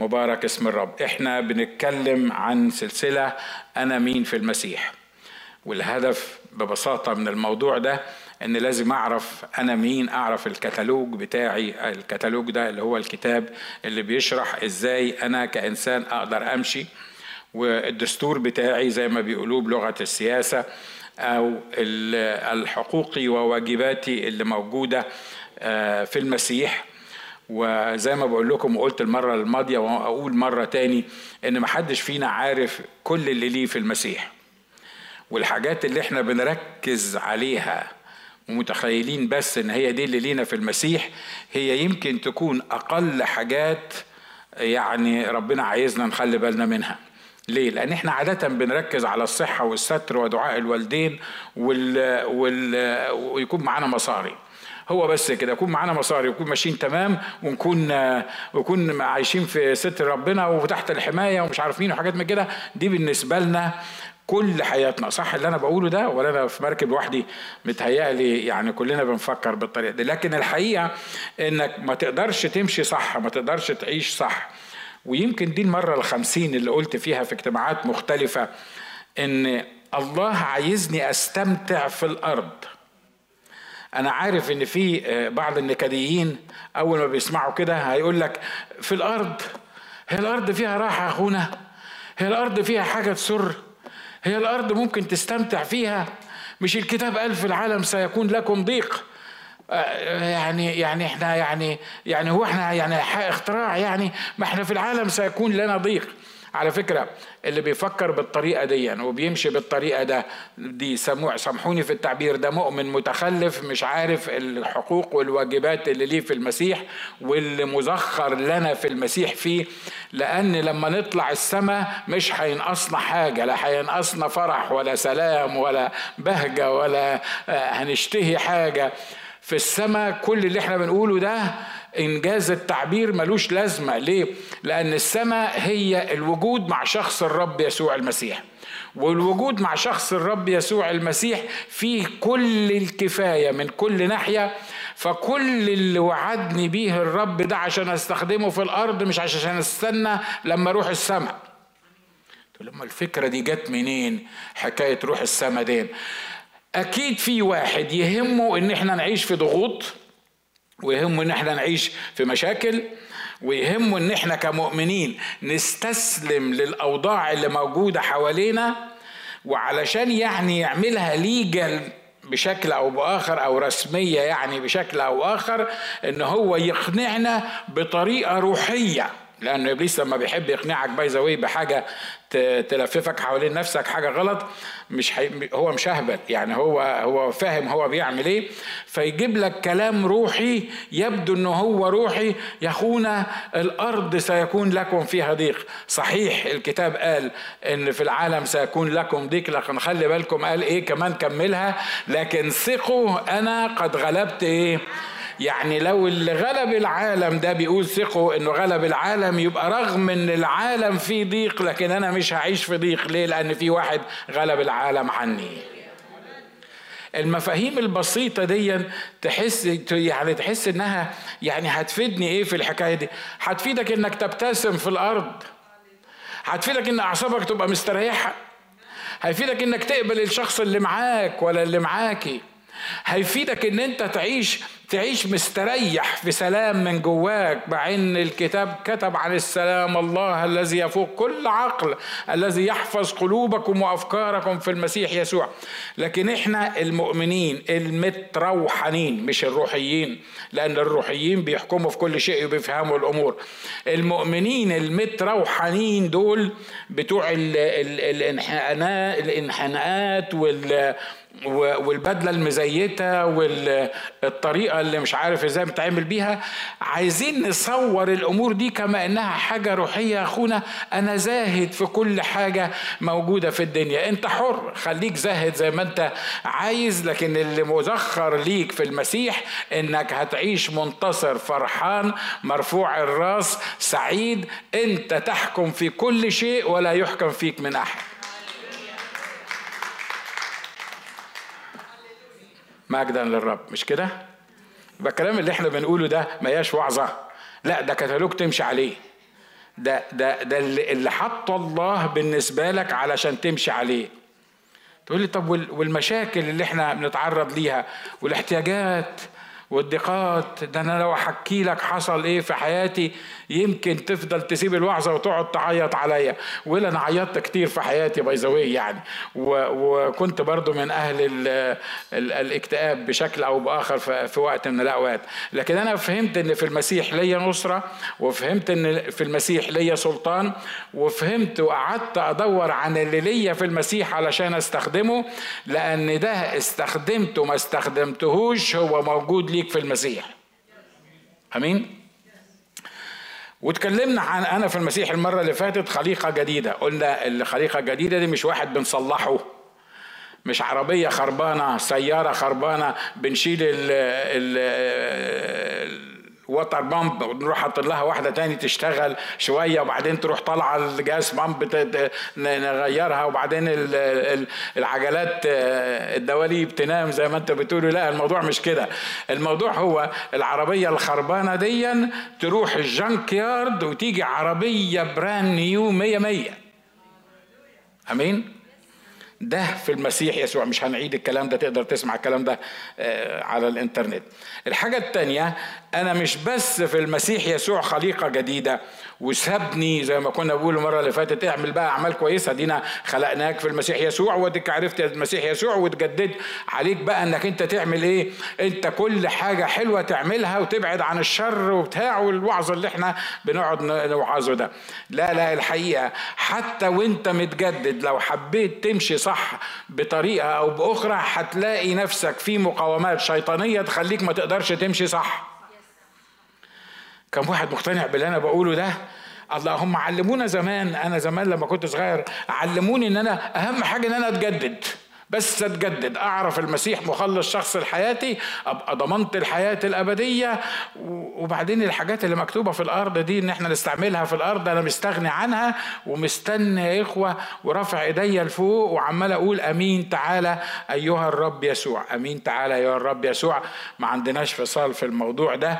مبارك اسم الرب. إحنا بنتكلم عن سلسلة أنا مين في المسيح. والهدف ببساطة من الموضوع ده إن لازم أعرف أنا مين أعرف الكتالوج بتاعي الكتالوج ده اللي هو الكتاب اللي بيشرح إزاي أنا كإنسان أقدر أمشي والدستور بتاعي زي ما بيقولوه بلغة السياسة أو الحقوقي وواجباتي اللي موجودة آه، في المسيح. وزي ما بقول لكم وقلت المرة الماضية وأقول مرة تاني إن محدش فينا عارف كل اللي ليه في المسيح والحاجات اللي إحنا بنركز عليها ومتخيلين بس إن هي دي اللي لينا في المسيح هي يمكن تكون أقل حاجات يعني ربنا عايزنا نخلي بالنا منها ليه؟ لأن إحنا عادة بنركز على الصحة والستر ودعاء الوالدين وال... وال... ويكون معانا مصاري. هو بس كده يكون معانا مصاري ويكون ماشيين تمام ونكون ونكون عايشين في ستر ربنا وتحت الحماية ومش عارف مين وحاجات من كده. دي بالنسبة لنا كل حياتنا صح اللي أنا بقوله ده؟ ولا أنا في مركب لوحدي؟ متهيألي يعني كلنا بنفكر بالطريقة دي. لكن الحقيقة إنك ما تقدرش تمشي صح ما تقدرش تعيش صح. ويمكن دي المرة الخمسين اللي قلت فيها في اجتماعات مختلفة إن الله عايزني أستمتع في الأرض. أنا عارف إن في آه، بعض النكديين أول ما بيسمعوا كده هيقول لك في الأرض هي الأرض فيها راحة أخونا هي الأرض فيها حاجة تسر هي الأرض ممكن تستمتع فيها مش الكتاب قال في العالم سيكون لكم ضيق؟ آه، يعني يعني إحنا يعني يعني هو إحنا يعني اختراع يعني ما إحنا في العالم سيكون لنا ضيق. على فكرة اللي بيفكر بالطريقة دي وبيمشي بالطريقة ده دي سموع سامحوني في التعبير ده مؤمن متخلف مش عارف الحقوق والواجبات اللي ليه في المسيح واللي مزخر لنا في المسيح فيه لأن لما نطلع السماء مش هينقصنا حاجة لا هينقصنا فرح ولا سلام ولا بهجة ولا آه، هنشتهي حاجة. في السماء كل اللي إحنا بنقوله ده إنجاز التعبير ملوش لازمة. ليه؟ لأن السماء هي الوجود مع شخص الرب يسوع المسيح. والوجود مع شخص الرب يسوع المسيح فيه كل الكفاية من كل ناحية فكل اللي وعدني بيه الرب ده عشان أستخدمه في الأرض مش عشان أستنى لما أروح السماء. لما الفكرة دي جت منين؟ حكاية روح السماء دين أكيد في واحد يهمه إن إحنا نعيش في ضغوط. ويهمه إن إحنا نعيش في مشاكل ويهمه إن إحنا كمؤمنين نستسلم للأوضاع اللي موجودة حوالينا وعلشان يعني يعملها legal بشكل أو بآخر أو رسمية يعني بشكل أو آخر إن هو يقنعنا بطريقة روحية. لأن إبليس لما بيحب يقنعك باي ذا بحاجة تلففك حوالين نفسك حاجة غلط مش حي... هو مش أهبل يعني هو هو فاهم هو بيعمل إيه. فيجيب لك كلام روحي يبدو إنه هو روحي. يا أخونا الأرض سيكون لكم فيها ضيق. صحيح الكتاب قال إن في العالم سيكون لكم ضيق لكن خلي بالكم قال إيه كمان كملها. لكن ثقوا أنا قد غلبت إيه؟ يعني لو اللي غلب العالم ده بيقول ثقوا إنه غلب العالم يبقى رغم إن العالم فيه ضيق لكن أنا مش هعيش في ضيق. ليه؟ لأن في واحد غلب العالم عني. المفاهيم البسيطة دي تحس يعني تحس إنها يعني هتفيدني إيه في الحكاية دي؟ هتفيدك إنك تبتسم في الأرض. هتفيدك إن أعصابك تبقى مستريحة. هيفيدك إنك تقبل الشخص اللي معاك ولا اللي معاكي. هيفيدك إن أنت تعيش تعيش مستريح في سلام من جواك مع إن الكتاب كتب عن السلام الله الذي يفوق كل عقل الذي يحفظ قلوبكم وأفكاركم في المسيح يسوع. لكن إحنا المؤمنين المتروحنين مش الروحيين لأن الروحيين بيحكموا في كل شيء وبيفهموا الأمور. المؤمنين المتروحنين دول بتوع الإنحناءات وال والبدلة المزيتة والطريقة اللي مش عارف إزاي بتعمل بيها. عايزين نصور الأمور دي كما إنها حاجة روحية أخونا. أنا زاهد في كل حاجة موجودة في الدنيا. أنت حر خليك زاهد زي ما أنت عايز لكن اللي مزخر ليك في المسيح إنك هتعيش منتصر فرحان مرفوع الرأس سعيد. أنت تحكم في كل شيء ولا يحكم فيك من أحد. مجدا للرب مش كده؟ يبقى الكلام اللي إحنا بنقوله ده ما هياش وعظة. لا ده كتالوج تمشي عليه. ده ده ده اللي حط الله بالنسبة لك علشان تمشي عليه. تقول لي طب والمشاكل اللي إحنا بنتعرض ليها والاحتياجات والضيقات ده أنا لو أحكي لك حصل إيه في حياتي يمكن تفضل تسيب الوعظة وتقعد تعيط عليا. ولا أنا عيطت كتير في حياتي باي يعني. وكنت برضو من أهل ال ال الاكتئاب بشكل أو بآخر في وقت من الأوقات. لكن أنا فهمت إن في المسيح ليا نصرة وفهمت إن في المسيح ليا سلطان وفهمت وقعدت أدور عن اللي ليا في المسيح علشان أستخدمه لأن ده استخدمته ما استخدمتهوش هو موجود ليك في المسيح. آمين؟ واتكلمنا عن أنا في المسيح المرة اللي فاتت خليقة جديدة. قلنا الخليقه الجديده دي مش واحد بنصلحه. مش عربية خربانة سيارة خربانة بنشيل ال water pump ونروح حاطين لها واحدة تاني تشتغل شوية وبعدين تروح طالعة ال gas pump نغيرها وبعدين العجلات آه، الدواليب تنام زي ما انت بتقولوا لا الموضوع مش كده. الموضوع هو العربية الخربانة دي تروح ال junk yard وتيجي عربية brand new مية مية. أمين؟ ده في المسيح يسوع. مش هنعيد الكلام ده تقدر تسمع الكلام ده آه، على الإنترنت. الحاجة التانية أنا مش بس في المسيح يسوع خليقة جديدة وسابني زي ما كنا بنقول المرة اللي فاتت اعمل بقى أعمال كويسة. دينا خلقناك في المسيح يسوع وديك عرفت المسيح يسوع وتجدد عليك بقى إنك أنت تعمل إيه؟ أنت كل حاجة حلوة تعملها وتبعد عن الشر وبتاع والوعظ اللي إحنا بنقعد نوعظه ده. لا لا الحقيقة حتى وأنت متجدد لو حبيت تمشي صح بطريقة أو بأخرى هتلاقي نفسك في مقاومات شيطانية تخليك ما تقدرش تمشي صح. كم واحد مقتنع باللي أنا بقوله ده؟ اللهم علمونا زمان أنا زمان لما كنت صغير علموني إن أنا أهم حاجة إن أنا أتجدد بس أتجدد أعرف المسيح مخلص شخص لحياتي أبقى ضمنت الحياة الأبدية وبعدين الحاجات اللي مكتوبة في الأرض دي إن إحنا نستعملها في الأرض أنا مستغني عنها ومستني يا إخوة ورافع إيديا لفوق وعمال أقول آمين تعالى أيها الرب يسوع آمين تعالى ايها الرب يسوع. ما عندناش فصال في الموضوع ده.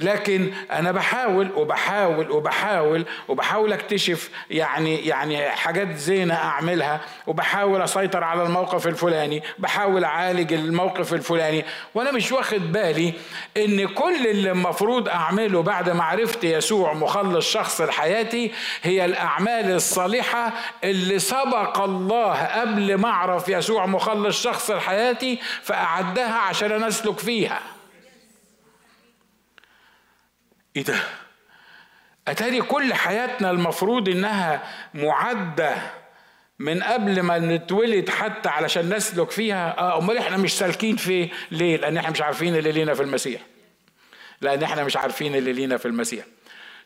لكن أنا بحاول وبحاول وبحاول وبحاول أكتشف يعني يعني حاجات زينة أعملها وبحاول أسيطر على الموقف الفلاني بحاول أعالج الموقف الفلاني. وأنا مش واخد بالي إن كل اللي المفروض أعمله بعد ما عرفت يسوع مخلص شخص لحياتي هي الأعمال الصالحة اللي سبق الله قبل ما أعرف يسوع مخلص شخص لحياتي فأعدها عشان أنا أسلك فيها. إيه ده؟ أتاري كل حياتنا المفروض إنها معدة من قبل ما نتولد حتى علشان نسلك فيها؟ آه أمال إحنا مش سالكين في ليه؟ لأن إحنا مش عارفين اللي لينا في المسيح. لأن إحنا مش عارفين اللي لينا في المسيح.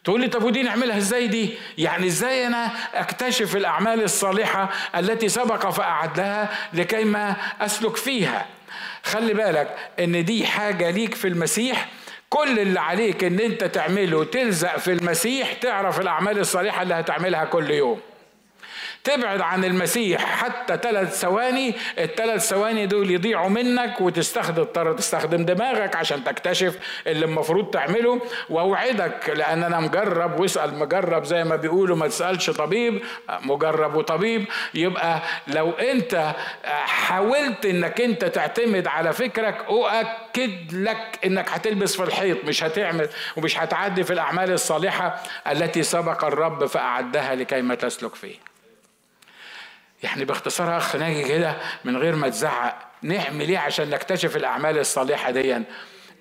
تقول لي طب ودي نعملها إزاي دي؟ يعني إزاي أنا أكتشف الأعمال الصالحة التي سبق فاعدها لكي ما أسلك فيها؟ خلي بالك إن دي حاجة ليك في المسيح كل اللي عليك إن أنت تعمله تلزق في المسيح تعرف الأعمال الصالحة اللي هتعملها كل يوم. تبعد عن المسيح حتى ثلاث ثواني الثلاث ثواني دول يضيعوا منك وتستخدم تستخدم دماغك عشان تكتشف اللي المفروض تعمله. وأوعدك لأن أنا مجرب واسأل مجرب زي ما بيقولوا ما تسألش طبيب مجرب وطبيب. يبقى لو أنت حاولت إنك أنت تعتمد على فكرك أؤكد لك إنك هتلبس في الحيط مش هتعمل ومش هتعدي في الأعمال الصالحة التي سبق الرب فأعدها لكي ما تسلك فيه. يعني باختصار اخ ناجي كده من غير ما تزعق. نعمل إيه عشان نكتشف الأعمال الصالحة دي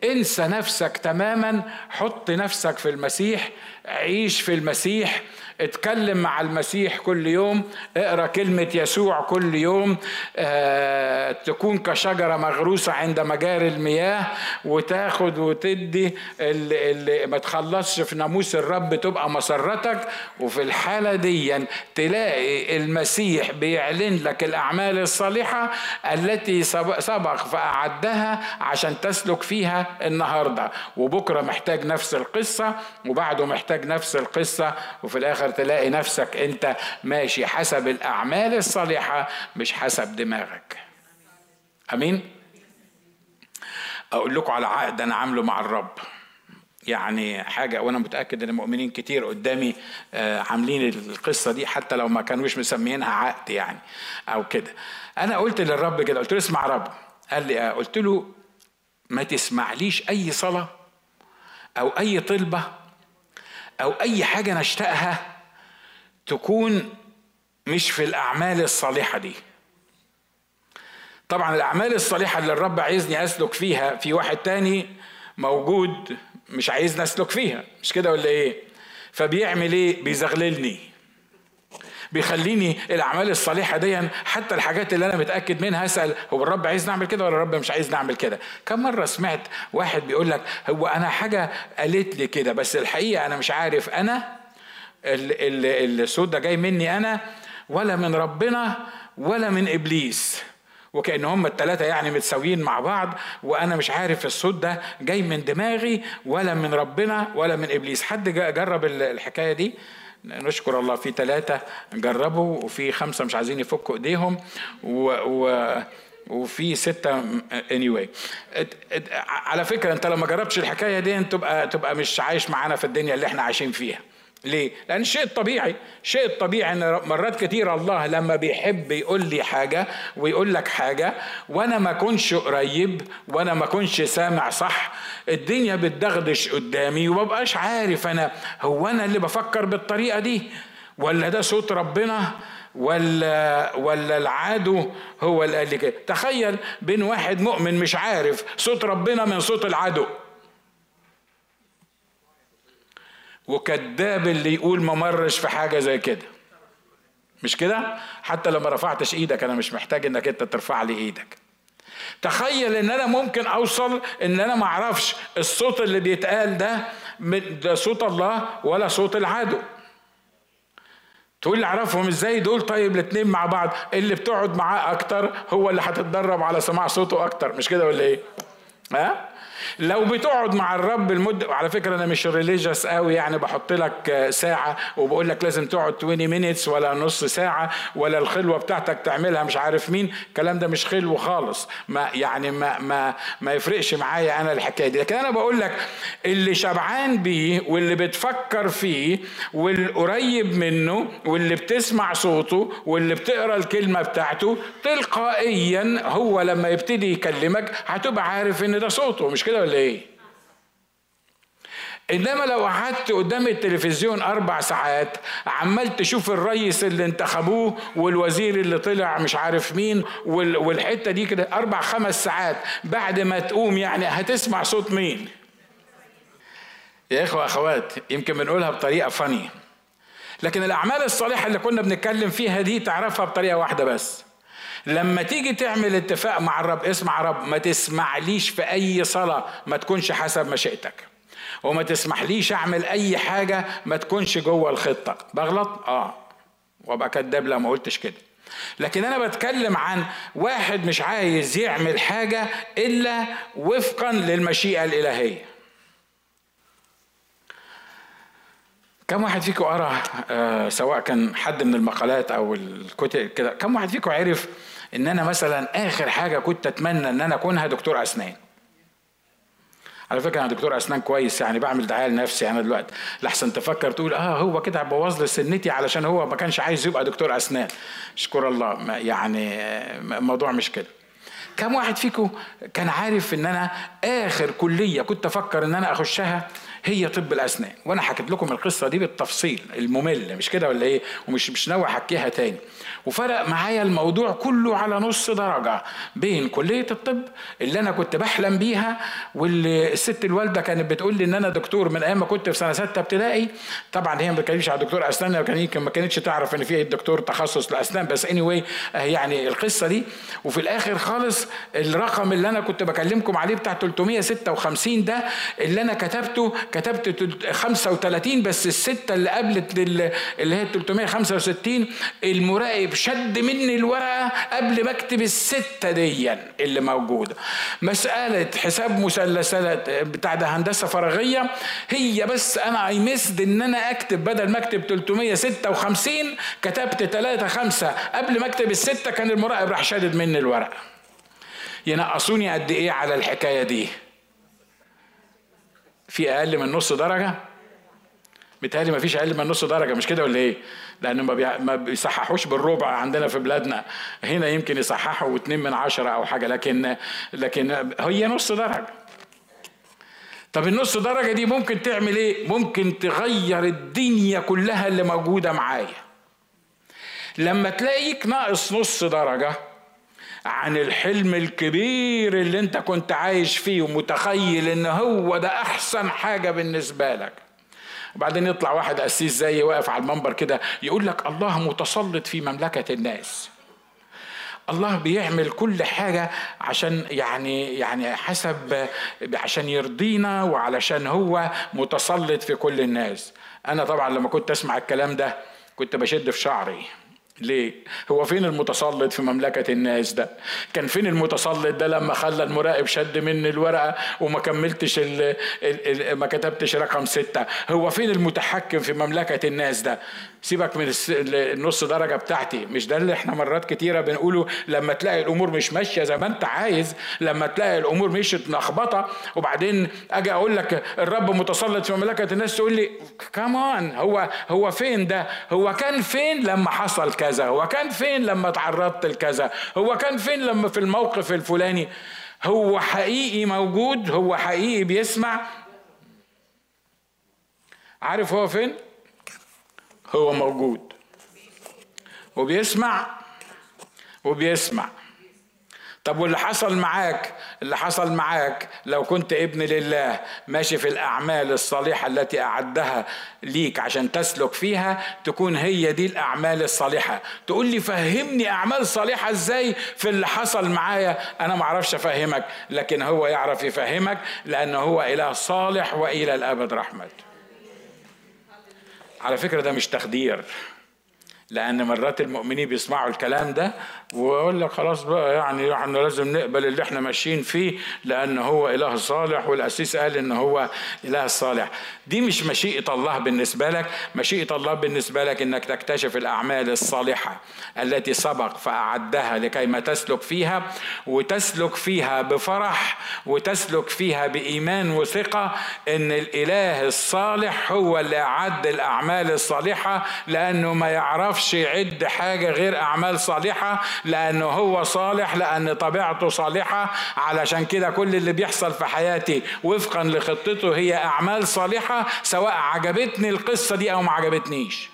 انسى نفسك تماما حط نفسك في المسيح عيش في المسيح اتكلم مع المسيح كل يوم اقرأ كلمة يسوع كل يوم آه تكون كشجرة مغروسة عند مجاري المياه وتاخد وتدي اللي, اللي ما تخلصش في ناموس الرب تبقى مسرتك. وفي الحالة دي تلاقي المسيح بيعلن لك الأعمال الصالحة التي سبق فأعدها عشان تسلك فيها النهاردة. وبكرة محتاج نفس القصة وبعده محتاج نفس القصة وفي الآخر تلاقي نفسك أنت ماشي حسب الأعمال الصالحة مش حسب دماغك. أمين؟ أقول لكم على عقد أنا عامله مع الرب. يعني حاجة وأنا متأكد إن المؤمنين كتير قدامي آه، عاملين القصة دي حتى لو ما كانوش مسميينها عقد يعني أو كده. أنا قلت للرب كده قلت له اسمع رب. قال لي آه. قلت له ما تسمعليش أي صلاة أو أي طلبة أو أي حاجة نشتاقها تكون مش في الأعمال الصالحة دي. طبعا الأعمال الصالحة اللي الرب عايزني أسلك فيها في واحد تاني موجود مش عايزني أسلك فيها. مش كده ولا إيه؟ فبيعمل إيه؟ بيزغللني. بيخليني الأعمال الصالحة دي حتى الحاجات اللي أنا متأكد منها اسال هو الرب عايز نعمل كده ولا الرب مش عايز نعمل كده؟ كم مرة سمعت واحد بيقول لك هو أنا حاجة قالت لي كده بس الحقيقة أنا مش عارف أنا الصوت ده جاي مني أنا ولا من ربنا ولا من إبليس. وكأن هم الثلاثة يعني متساويين مع بعض وأنا مش عارف الصوت ده جاي من دماغي ولا من ربنا ولا من إبليس. حد جرب الحكاية دي؟ نشكر الله في ثلاثة جربوا وفي خمسة مش عايزين يفكوا إيديهم و, و وفي ستة anyway. على فكرة أنت لو ما جربتش الحكاية دي تبقى تبقى مش عايش معانا في الدنيا اللي إحنا عايشين فيها. ليه؟ لأن الشيء الطبيعي، الشيء الطبيعي إن مرات كتير الله لما بيحب يقول لي حاجة ويقول لك حاجة وأنا ما أكونش قريب وأنا ما أكونش سامع صح، الدنيا بتدغدش قدامي ومبقاش عارف أنا هو أنا اللي بفكر بالطريقة دي ولا ده صوت ربنا ولا ولا العدو هو اللي قال لي كده تخيل بين واحد مؤمن مش عارف صوت ربنا من صوت العدو وكذاب اللي يقول ما مرش في حاجة زي كده. مش كده؟ حتى لما رفعتش إيدك أنا مش محتاج إنك أنت ترفع لي إيدك. تخيل إن أنا ممكن أوصل إن أنا ما أعرفش الصوت اللي بيتقال ده ده صوت الله ولا صوت العدو. تقول لي أعرفهم إزاي دول؟ طيب الاثنين مع بعض. اللي بتقعد معاه أكتر هو اللي هتتدرب على سماع صوته أكتر. مش كده ولا إيه؟ ها؟ لو بتقعد مع الرب المدة على فكرة أنا مش religious قوي يعني بحط لك ساعة وبقول لك لازم تقعد 20 minutes ولا نص ساعة ولا الخلوة بتاعتك تعملها مش عارف مين الكلام ده مش حلو خالص. ما يعني ما ما ما يفرقش معايا أنا الحكاية دي. لكن أنا بقول لك اللي شبعان بيه واللي بتفكر فيه والقريب منه واللي بتسمع صوته واللي بتقرأ الكلمة بتاعته تلقائيا هو لما يبتدي يكلمك هتبقى عارف إن ده صوته. مش كده ولا إيه؟ انما لو قعدت قدام التلفزيون أربع ساعات عمال تشوف الرئيس اللي انتخبوه والوزير اللي طلع مش عارف مين والحتة دي كده أربع خمس ساعات بعد ما تقوم يعني هتسمع صوت مين؟ يا إخوة أخوات يمكن بنقولها بطريقة فني لكن الأعمال الصالحة اللي كنا بنتكلم فيها دي تعرفها بطريقة واحدة بس. لما تيجي تعمل اتفاق مع الرب اسمع رب ما تسمعليش في أي صلاة ما تكونش حسب مشيئتك. وما تسمحليش أعمل أي حاجة ما تكونش جوه الخطة. بغلط؟ آه. وأبقى كداب لو ما قلتش كده. لكن أنا بتكلم عن واحد مش عايز يعمل حاجة إلا وفقا للمشيئة الإلهية. كم واحد فيكم قرأ آه سواء كان حد من المقالات أو الكتب كده كم واحد فيكم عرف إن أنا مثلا آخر حاجة كنت أتمنى إن أنا أكونها دكتور أسنان. على فكرة أنا دكتور أسنان كويس يعني بعمل دعاية لنفسي أنا دلوقتي. لحسن تفكر تقول آه هو كده هيبوظ لي سنتي علشان هو ما كانش عايز يبقى دكتور أسنان. اشكر الله. يعني الموضوع مش كده. كم واحد فيكم كان عارف إن أنا آخر كلية كنت أفكر إن أنا أخشها؟ هي طب الأسنان. وأنا حكيت لكم القصة دي بالتفصيل الممل مش كده ولا إيه؟ ومش مش ناوي أحكيها تاني. وفرق معايا الموضوع كله على نص درجة بين كلية الطب اللي أنا كنت بحلم بيها واللي الست الوالدة كانت بتقول لي إن أنا دكتور من أيام ما كنت في سنة ستة ابتدائي. طبعا هي ما بتكلمش على دكتور أسنان ما كانتش تعرف إن في دكتور تخصص الاسنان بس اني anyway يعني القصة دي. وفي الآخر خالص الرقم اللي أنا كنت بكلمكم عليه بتاع 356 ده اللي أنا كتبته كتبت 35 بس الستة اللي قبلت اللي هي 365 المراقب شد مني الورقة قبل ما اكتب الستة دي اللي موجودة. مسألة حساب مثلثات بتاع ده هندسة فراغية هي بس أنا اي مسد إن أنا أكتب بدل ما أكتب 356 كتبت 3 5 قبل ما أكتب الستة كان المراقب راح شادد مني الورقة. ينقصوني قد إيه على الحكاية دي؟ في أقل من نص درجة متهيألي ما فيش أقل من نص درجة مش كده ولا إيه؟ لأن ما, ما بيصححوش بالربع عندنا في بلادنا هنا يمكن يصححوا اتنين من عشرة أو حاجة لكن لكن هي نص درجة طب النص درجة دي ممكن تعمل إيه؟ ممكن تغير الدنيا كلها اللي موجودة معايا لما تلاقيك ناقص نص درجة عن الحلم الكبير اللي انت كنت عايش فيه ومتخيل ان هو ده احسن حاجة بالنسبة لك. وبعدين يطلع واحد قسيس زي واقف على المنبر كده يقول لك الله متسلط في مملكة الناس. الله بيعمل كل حاجة عشان يعني يعني حسب عشان يرضينا وعلشان هو متسلط في كل الناس. أنا طبعا لما كنت أسمع الكلام ده كنت بشد في شعري. ليه؟ هو فين المتسلط في مملكة الناس ده؟ كان فين المتسلط ده لما خلى المراقب شد مني الورقة وما كملتش ال ال ال ما كتبتش رقم ستة؟ هو فين المتحكم في مملكة الناس ده؟ سيبك من النص درجة بتاعتي مش ده اللي إحنا مرات كتيرة بنقوله لما تلاقي الأمور مش ماشية زي ما أنت عايز لما تلاقي الأمور مشيت ملخبطة وبعدين أجي أقول لك الرب متسلط في مملكة الناس تقول لي كمان هو هو فين ده؟ هو كان فين لما حصل كذا؟ هو كان فين لما تعرضت لكذا؟ هو كان فين لما في الموقف الفلاني؟ هو حقيقي موجود هو حقيقي بيسمع عارف هو فين؟ هو موجود وبيسمع وبيسمع طب واللي حصل معاك؟ اللي حصل معاك لو كنت ابن لله ماشي في الأعمال الصالحة التي أعدها ليك عشان تسلك فيها تكون هي دي الأعمال الصالحة. تقول لي فهمني أعمال صالحة إزاي في اللي حصل معايا؟ أنا معرفش أفهمك لكن هو يعرف يفهمك لأنه هو إله صالح وإلى الأبد رحمته. على فكرة ده مش تخدير لأن مرات المؤمنين بيسمعوا الكلام ده لك خلاص بقى يعني إحنا لازم نقبل اللي إحنا ماشيين فيه لأن هو إله صالح والأسيس قال إن هو إله صالح. دي مش مشيئة الله بالنسبة لك. مشيئة الله بالنسبة لك إنك تكتشف الأعمال الصالحة التي سبق فأعدها لكي ما تسلك فيها وتسلك فيها بفرح وتسلك فيها بإيمان وثقة إن الإله الصالح هو اللي أعد الأعمال الصالحة لأنه ما يعرفش يعد حاجة غير أعمال صالحة. لأنه هو صالح لأن طبيعته صالحة علشان كده كل اللي بيحصل في حياتي وفقا لخطته هي أعمال صالحة سواء عجبتني القصة دي أو ما عجبتنيش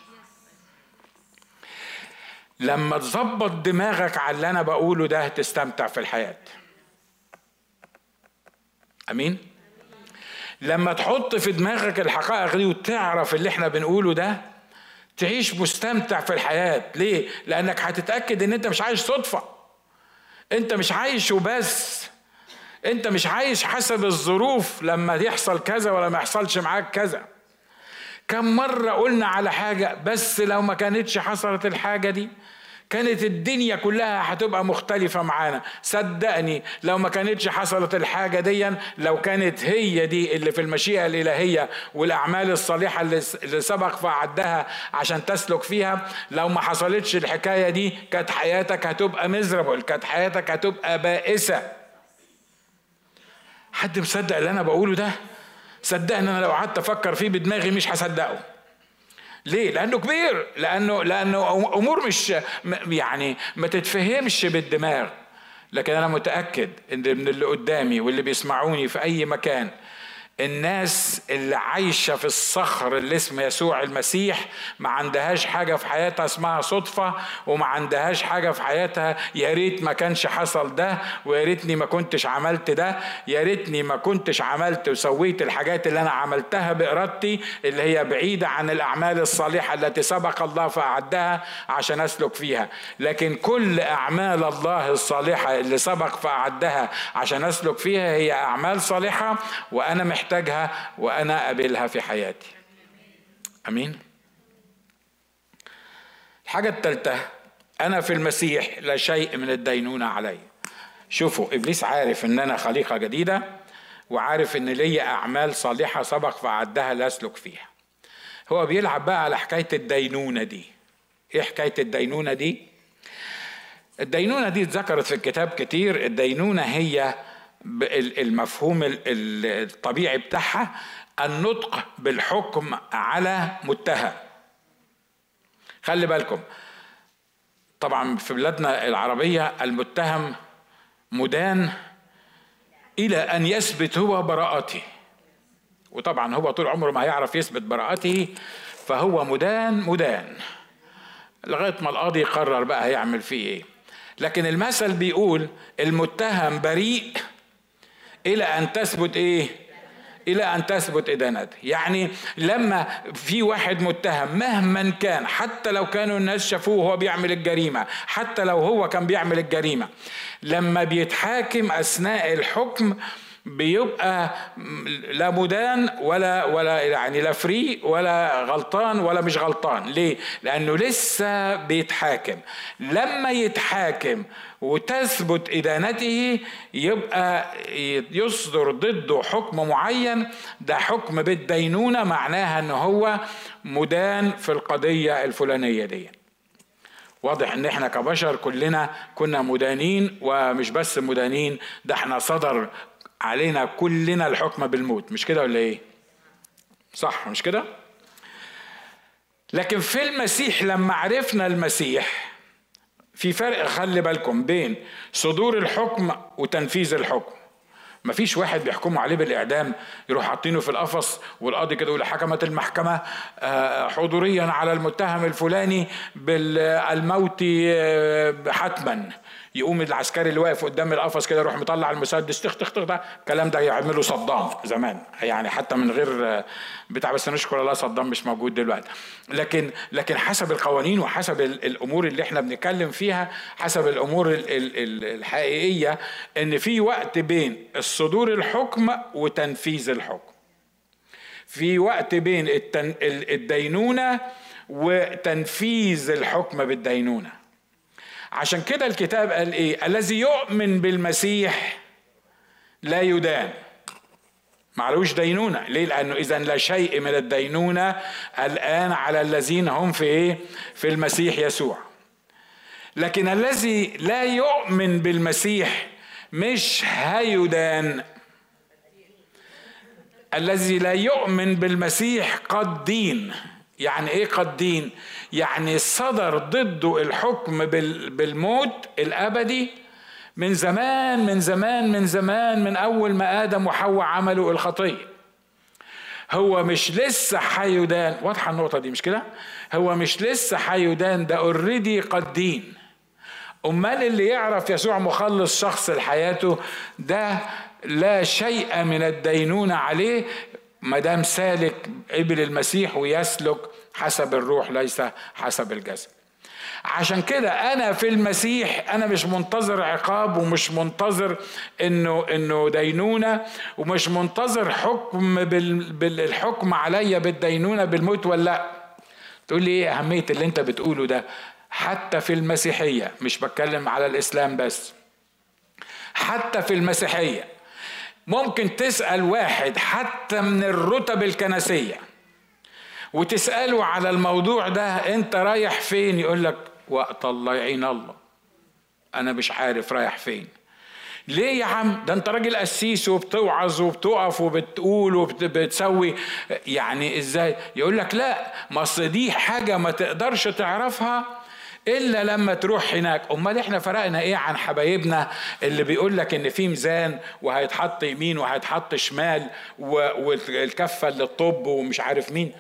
لما تظبط دماغك على اللي أنا بقوله ده تستمتع في الحياة أمين؟ لما تحط في دماغك الحقائق دي وتعرف اللي إحنا بنقوله ده تعيش مستمتع في الحياة. ليه؟ لأنك هتتأكد إن أنت مش عايش صدفة. أنت مش عايش وبس. أنت مش عايش حسب الظروف لما يحصل كذا ولا ما يحصلش معاك كذا. كم مرة قلنا على حاجة بس لو ما كانتش حصلت الحاجة دي كانت الدنيا كلها هتبقى مختلفة معانا. صدقني لو ما كانتش حصلت الحاجة دي لو كانت هي دي اللي في المشيئة الإلهية والأعمال الصالحة اللي سبق فعدها عشان تسلك فيها لو ما حصلتش الحكاية دي كانت حياتك هتبقى مزربل كانت حياتك هتبقى بائسة. حد مصدق اللي أنا بقوله ده؟ صدقني أنا لو قعدت أفكر فيه بدماغي مش هصدقه. ليه؟ لأنه كبير لأنه لأنه أمور مش يعني ما تتفهمش بالدماغ لكن أنا متأكد إن من اللي قدامي واللي بيسمعوني في أي مكان الناس اللي عايشة في الصخر اللي اسمه يسوع المسيح ما عندهاش حاجة في حياتها اسمها صدفة وما عندهاش حاجة في حياتها يا ريت ما كانش حصل ده ويا ريتني ما كنتش عملت ده يا ريتني ما كنتش عملت وسويت الحاجات اللي أنا عملتها بإرادتي اللي هي بعيدة عن الأعمال الصالحة التي سبق الله فأعدها عشان أسلك فيها. لكن كل أعمال الله الصالحة اللي سبق فأعدها عشان أسلك فيها هي أعمال صالحة وأنا محتاج محتاجها وأنا أقابلها في حياتي. آمين. الحاجة الثالثه أنا في المسيح لا شيء من الدينونة علي. شوفوا إبليس عارف إن أنا خليقة جديدة وعارف إن ليا أعمال صالحة سبق فعدها لا أسلك فيها. هو بيلعب بقى على حكاية الدينونة دي. إيه حكاية الدينونة دي؟ الدينونة دي اتذكرت في الكتاب كتير. الدينونة هي المفهوم الطبيعي بتاعها النطق بالحكم على متهم خلي بالكم طبعا في بلادنا العربية المتهم مدان إلى أن يثبت هو براءته. وطبعا هو طول عمره ما هيعرف يثبت براءته فهو مدان مدان. لغاية ما القاضي يقرر بقى هيعمل فيه إيه. لكن المثل بيقول المتهم بريء إلى أن تثبت إيه؟ إلى أن تثبت ادانته يعني لما في واحد متهم مهما كان حتى لو كانوا الناس شافوه وهو بيعمل الجريمة حتى لو هو كان بيعمل الجريمة لما بيتحاكم أثناء الحكم بيبقى لا مدان ولا ولا يعني لا فري ولا غلطان ولا مش غلطان. ليه؟ لأنه لسه بيتحاكم. لما يتحاكم وتثبت إدانته يبقى يصدر ضده حكم معين. ده حكم بالدينونة معناها إن هو مدان في القضية الفلانية دي. واضح إن إحنا كبشر كلنا كنا مدانين ومش بس مدانين ده إحنا صدر علينا كلنا الحكم بالموت مش كده ولا إيه؟ صح مش كده؟ لكن في المسيح لما عرفنا المسيح في فرق خلي بالكم بين صدور الحكم وتنفيذ الحكم. مفيش واحد بيحكموا عليه بالإعدام يروح حاطينه في القفص والقاضي كده يقول حكمت المحكمة آه، حضوريا على المتهم الفلاني بالموت آه، حتما. يقوم العسكري اللي واقف قدام القفص كده يروح مطلع المسدس تخ تخ تخ ده الكلام ده يعمله صدام زمان يعني حتى من غير بتاع بس نشكر الله صدام مش موجود دلوقتي. لكن لكن حسب القوانين وحسب الأمور اللي إحنا بنتكلم فيها حسب الأمور الحقيقية إن في وقت بين الصدور الحكم وتنفيذ الحكم. في وقت بين الدينونة وتنفيذ الحكم بالدينونة. عشان كده الكتاب قال إيه؟ الذي يؤمن بالمسيح لا يدان. معلوش دينونة. ليه؟ لأنه إذا لا شيء من الدينونة الآن على الذين هم في إيه؟ في المسيح يسوع. لكن الذي لا يؤمن بالمسيح مش هيدان. الذي لا يؤمن بالمسيح قد دين. يعني إيه قد دين يعني صدر ضده الحكم بالموت الأبدي من زمان من زمان من زمان من أول ما آدم وحواء عملوا الخطية. هو مش لسه حيدان واضحة النقطة دي مش كده؟ هو مش لسه حيدان ده اوريدي قد دين أمال اللي يعرف يسوع مخلص شخص لحياته ده لا شيء من الدينونة عليه ما دام سالك قبل المسيح ويسلك حسب الروح ليس حسب الجسد. عشان كده أنا في المسيح أنا مش منتظر عقاب ومش منتظر إنه إنه دينونة ومش منتظر حكم بالحكم عليا بالدينونة بالموت ولا لأ. تقول لي إيه أهمية اللي أنت بتقوله ده؟ حتى في المسيحية مش بتكلم على الإسلام بس حتى في المسيحية ممكن تسأل واحد حتى من الرتب الكنسية وتسأله على الموضوع ده أنت رايح فين؟ يقول لك وقت الله يعين الله. أنا مش عارف رايح فين. ليه يا عم؟ ده انت راجل قسيس وبتوعظ وبتقف وبتقول وبتسوي يعني إزاي؟ يقول لك لا ما دي حاجة ما تقدرش تعرفها إلا لما تروح هناك. أمال إحنا فرقنا إيه عن حبايبنا اللي بيقول لك إن في ميزان وهيتحط يمين وهيتحط شمال والكفة للطب ومش عارف مين؟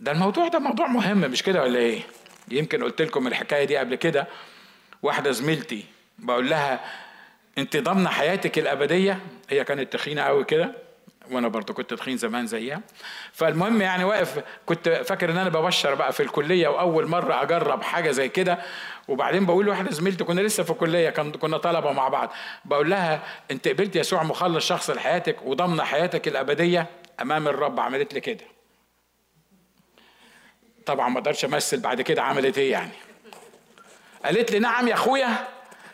ده الموضوع ده موضوع مهم مش كده ولا إيه؟ يمكن قلت لكم الحكاية دي قبل كده. واحدة زميلتي بقول لها أنت ضامنة حياتك الأبدية؟ هي كانت تخينة قوي كده. وأنا برضه كنت تخين زمان زيها. فالمهم يعني واقف كنت فاكر إن أنا ببشر بقى في الكلية وأول مرة أجرب حاجة زي كده. وبعدين بقول لواحدة زميلتي كنا لسه في الكلية كنا طلبة مع بعض. بقول لها أنت قبلت يسوع مخلص شخص لحياتك وضامنه حياتك الأبدية؟ أمام الرب عملت لي كده. طبعا ما أقدرش أمثل بعد كده عملت إيه يعني. قالت لي نعم يا أخويا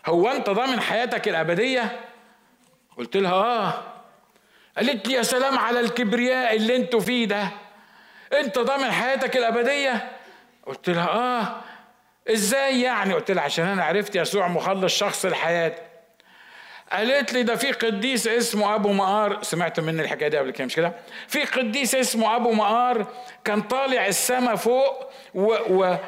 هو أنت ضامن حياتك الأبدية؟ قلت لها آه. قالت لي يا سلام على الكبرياء اللي أنتوا فيه ده. انت ضامن حياتك الأبدية؟ قلت لها آه. إزاي يعني؟ قلت لها عشان أنا عرفت يسوع مخلص شخص الحياة. قالت لي ده في قديس اسمه أبو مقار. سمعت مني الحكاية دي قبل كده؟ مش كده؟ في قديس اسمه أبو مقار كان طالع السما فوق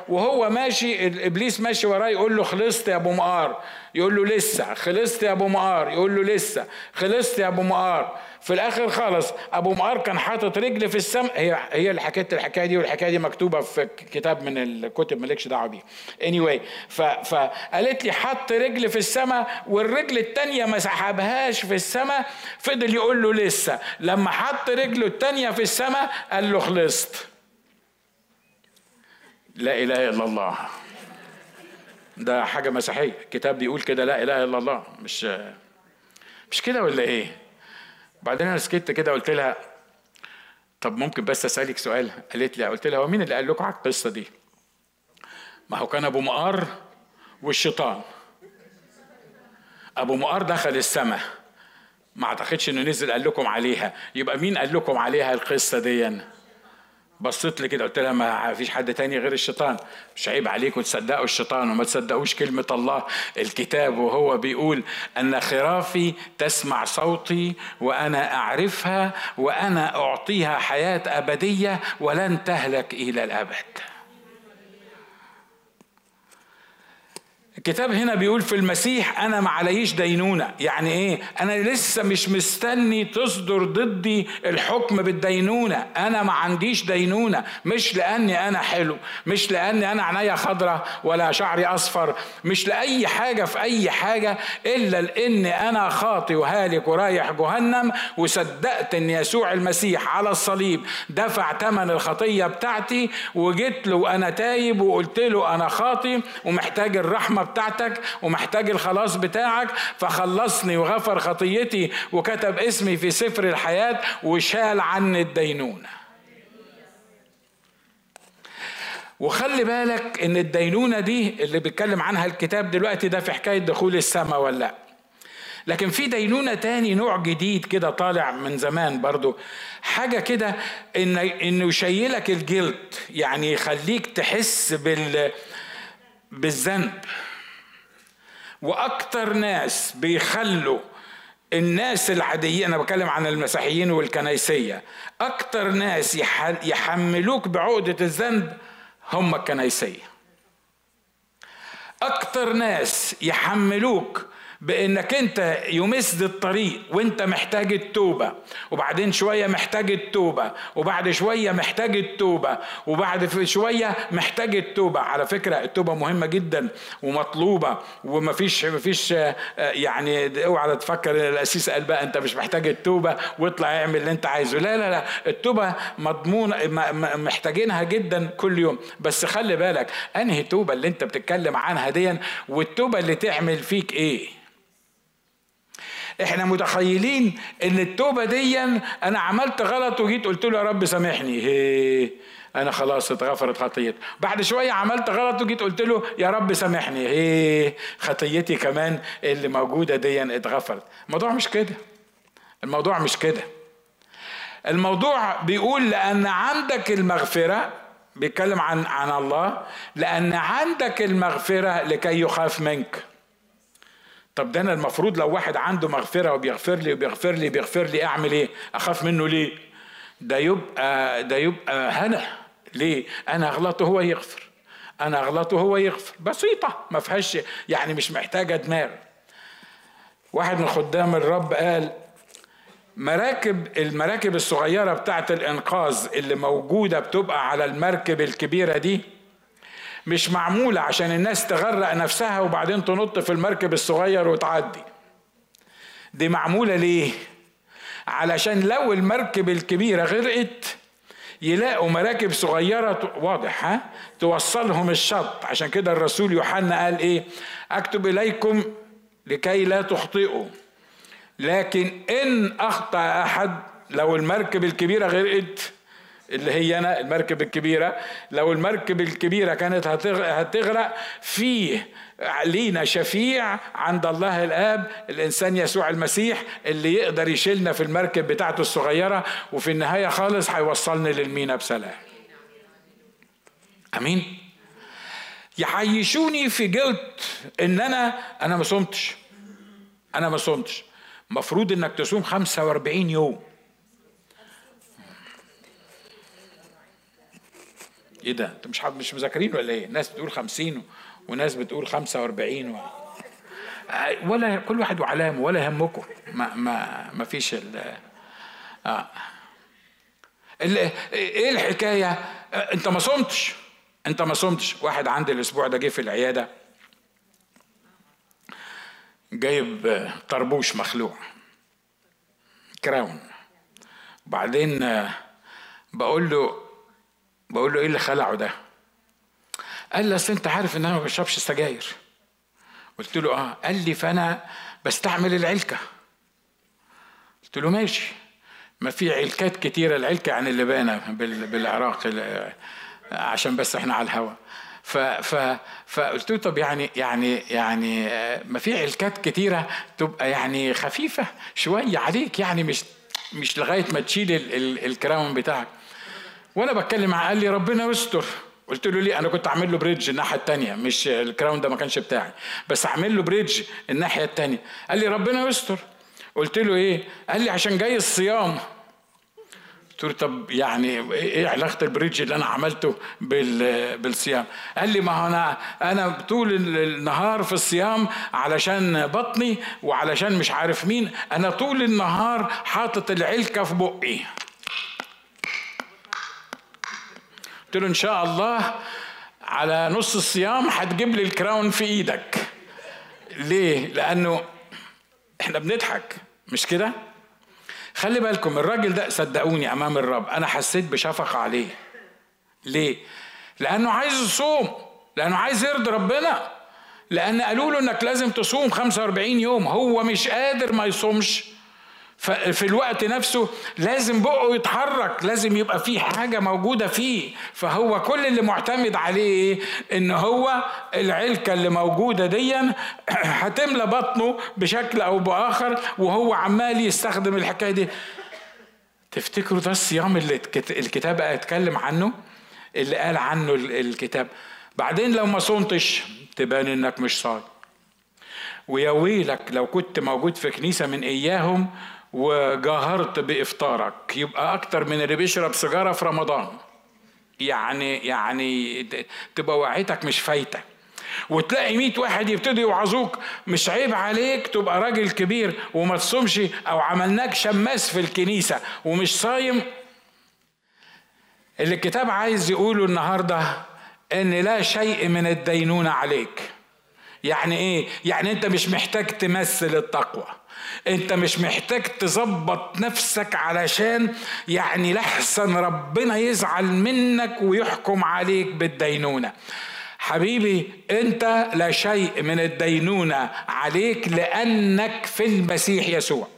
وهو ماشي إبليس ماشي وراه يقول له خلصت يا أبو مقار. يقول له لسه خلصت يا أبو مقار. يقول له لسه خلصت يا أبو مقار. في الآخر خالص أبو مقار كان حاطط رجل في السماء هي هي اللي حكيت الحكاية دي والحكاية دي مكتوبة في كتاب من الكتب مالكش دعوة بيه. Anyway فقالت لي حط رجل في السماء والرجل الثانية ما سحبهاش في السماء فضل يقول له لسه. لما حط رجله الثانية في السماء قال له خلصت. لا إله إلا الله. ده حاجة مسيحية. الكتاب بيقول كده لا إله إلا الله. مش مش كده ولا إيه؟ بعدين أنا سكت كده قلت لها طب ممكن بس اسالك سؤال؟ قالت لي قلت لها هو مين اللي قال لكم على القصة دي؟ ما هو كان أبو مقار والشيطان. أبو مقار دخل السماء ما أعتقدش إنه نزل قال لكم عليها. يبقى مين قال لكم عليها القصة دي؟ بصيت لي كده قلت لها ما فيش حد تاني غير الشيطان. مش عيب عليكم تصدقوا الشيطان وما تصدقوش كلمة الله. الكتاب وهو بيقول أن خرافي تسمع صوتي وأنا أعرفها وأنا أعطيها حياة أبدية ولن تهلك إلى الأبد. الكتاب هنا بيقول في المسيح أنا ما عليش دينونة. يعني إيه؟ أنا لسه مش مستني تصدر ضدي الحكم بالدينونة. أنا ما عنديش دينونة. مش لأني أنا حلو مش لأني أنا عينيا خضراء ولا شعري أصفر مش لأي حاجة في أي حاجة إلا لاني أنا خاطي وهالك ورايح جهنم وصدقت إن يسوع المسيح على الصليب دفع ثمن الخطية بتاعتي وجيت له وأنا تايب وقلت له أنا خاطي ومحتاج الرحمة بتاعتك ومحتاج الخلاص بتاعك فخلصني وغفر خطيتي وكتب اسمي في سفر الحياة وشال عني الدينونة. وخلي بالك إن الدينونة دي اللي بيتكلم عنها الكتاب دلوقتي ده في حكاية دخول السماء ولا لأ؟ لكن في دينونة تاني نوع جديد كده طالع من زمان برضو. حاجة كده إن إنه يشيلك الجلد يعني يخليك تحس بال بالذنب. وأكتر ناس بيخلوا الناس العادية أنا بتكلم عن المسيحيين والكنيسية أكتر ناس يحملوك بعقدة الذنب هم الكنيسية. أكتر ناس يحملوك بانك انت يمسد الطريق وانت محتاج التوبة وبعدين شوية محتاج التوبة وبعد شوية محتاج التوبة وبعد شوية محتاج التوبة. على فكرة التوبة مهمة جدا ومطلوبة ومفيش مفيش يعني اوعى تفكر الاسيس قال بقى انت مش محتاج التوبة واطلع اعمل اللي انت عايزه. لا لا لا التوبة مضمون محتاجينها جدا كل يوم. بس خلي بالك انهي توبة اللي انت بتتكلم عنها دي والتوبة اللي تعمل فيك إيه؟ إحنا متخيلين ان التوبة دي أنا عملت غلط وجيت قلت له يا رب سامحني. هي أنا خلاص اتغفرت خطيتي. بعد شوية عملت غلط وجيت قلت له يا رب سامحني. هي خطيتي كمان اللي موجودة دي اتغفرت. الموضوع مش كده. الموضوع مش كده. الموضوع بيقول لأن عندك المغفرة بيتكلم عن عن الله لأن عندك المغفرة لكي يخاف منك. طب ده أنا المفروض لو واحد عنده مغفرة وبيغفر لي وبيغفر لي بيغفر لي أعمل إيه؟ أخاف منه ليه؟ ده يبقى ده يبقى هنا ليه؟ أنا أغلطه هو يغفر أنا أغلطه هو يغفر بسيطة ما فيهاش يعني مش محتاجة دماغ واحد من خدام الرب قال مراكب المراكب الصغيرة بتاعة الإنقاذ اللي موجودة بتبقى على المركب الكبيرة دي مش معمولة عشان الناس تغرق نفسها وبعدين تنط في المركب الصغير وتعدي. دي معمولة ليه؟ علشان لو المركب الكبيرة غرقت يلاقوا مراكب صغيرة واضح ها؟ توصلهم الشط. عشان كده الرسول يوحنا قال إيه؟ أكتب إليكم لكي لا تخطئوا. لكن إن أخطأ أحد لو المركب الكبيرة غرقت اللي هي أنا المركب الكبيرة. لو المركب الكبيرة كانت هتغرق فيه لينا شفيع عند الله الآب الإنسان يسوع المسيح اللي يقدر يشيلنا في المركب بتاعته الصغيرة وفي النهاية خالص هيوصلني للمينا بسلام. أمين. يعيشوني في جلد إن أنا أنا ما صمتش. أنا ما صمتش. مفروض إنك تصوم 45 يوم. إيه ده؟ انت مش مش مذاكرين ولا إيه؟ ناس بتقول 50 وناس بتقول 45 و... ولا كل واحد وعلامه ولا يهمكم ما ما ما فيش ال آه. إيه الحكاية؟ أنت ما صمتش. أنت ما صمتش. واحد عندي الأسبوع ده جه في العيادة جايب طربوش مخلوع كراون. بعدين بقول له بقول له إيه اللي خلعه ده؟ قال لي أصل أنت عارف إن أنا ما بشربش سجاير. قلت له آه. قال لي فأنا بستعمل العلكة. قلت له ماشي. ما في علكات كتيرة العلكة يعني اللبانة بالعراق عشان بس إحنا على الهوا. ف ف فقلت له طب يعني يعني يعني ما في علكات كتيرة تبقى يعني خفيفة شوية عليك يعني مش مش لغاية ما تشيل ال crown بتاعك. وأنا بتكلم معاه قال لي ربنا يستر. قلت له ليه؟ أنا كنت اعمل له bridge الناحية الثانية مش ال crown ده ما كانش بتاعي بس اعمل له bridge الناحية الثانية قال لي ربنا يستر. قلت له إيه؟ قال لي عشان جاي الصيام. قلت له طب يعني إيه علاقة ال bridge اللي أنا عملته بالصيام؟ قال لي ما هو أنا أنا طول النهار في الصيام علشان بطني وعلشان مش عارف مين أنا طول النهار حاطط العلكة في بقي. قلت له إن شاء الله على نص الصيام هتجيب لي الكراون في إيدك. ليه؟ لأنه إحنا بنضحك مش كده؟ خلي بالكم الراجل ده صدقوني أمام الرب أنا حسيت بشفقة عليه. ليه؟ لأنه عايز يصوم لأنه عايز يرضي ربنا. لأن قالوا له إنك لازم تصوم 45 يوم هو مش قادر ما يصومش. ففي الوقت نفسه لازم بقه يتحرك لازم يبقى في حاجة موجودة فيه. فهو كل اللي معتمد عليه إيه؟ إن هو العلكة اللي موجودة ديا هتملى بطنه بشكل أو بآخر وهو عمال يستخدم الحكاية دي. تفتكروا ده الصيام اللي الكتاب اتكلم عنه؟ اللي قال عنه الكتاب. بعدين لو ما صمتش تبان إنك مش صايم. ويا ويلك لو كنت موجود في كنيسة من إياهم وجاهرت بإفطارك. يبقى أكتر من اللي بيشرب سيجارة في رمضان. يعني يعني تبقى وعيتك مش فايتة. وتلاقي ميت واحد يبتدوا يوعظوك مش عيب عليك تبقى راجل كبير وما تصومش أو عملناك شماس في الكنيسة ومش صايم. اللي الكتاب عايز يقوله النهارده إن لا شيء من الدينونة عليك. يعني إيه؟ يعني أنت مش محتاج تمثل التقوى. انت مش محتاج تظبط نفسك علشان يعني لحسن ربنا يزعل منك ويحكم عليك بالدينونة. حبيبي انت لا شيء من الدينونة عليك لأنك في المسيح يسوع.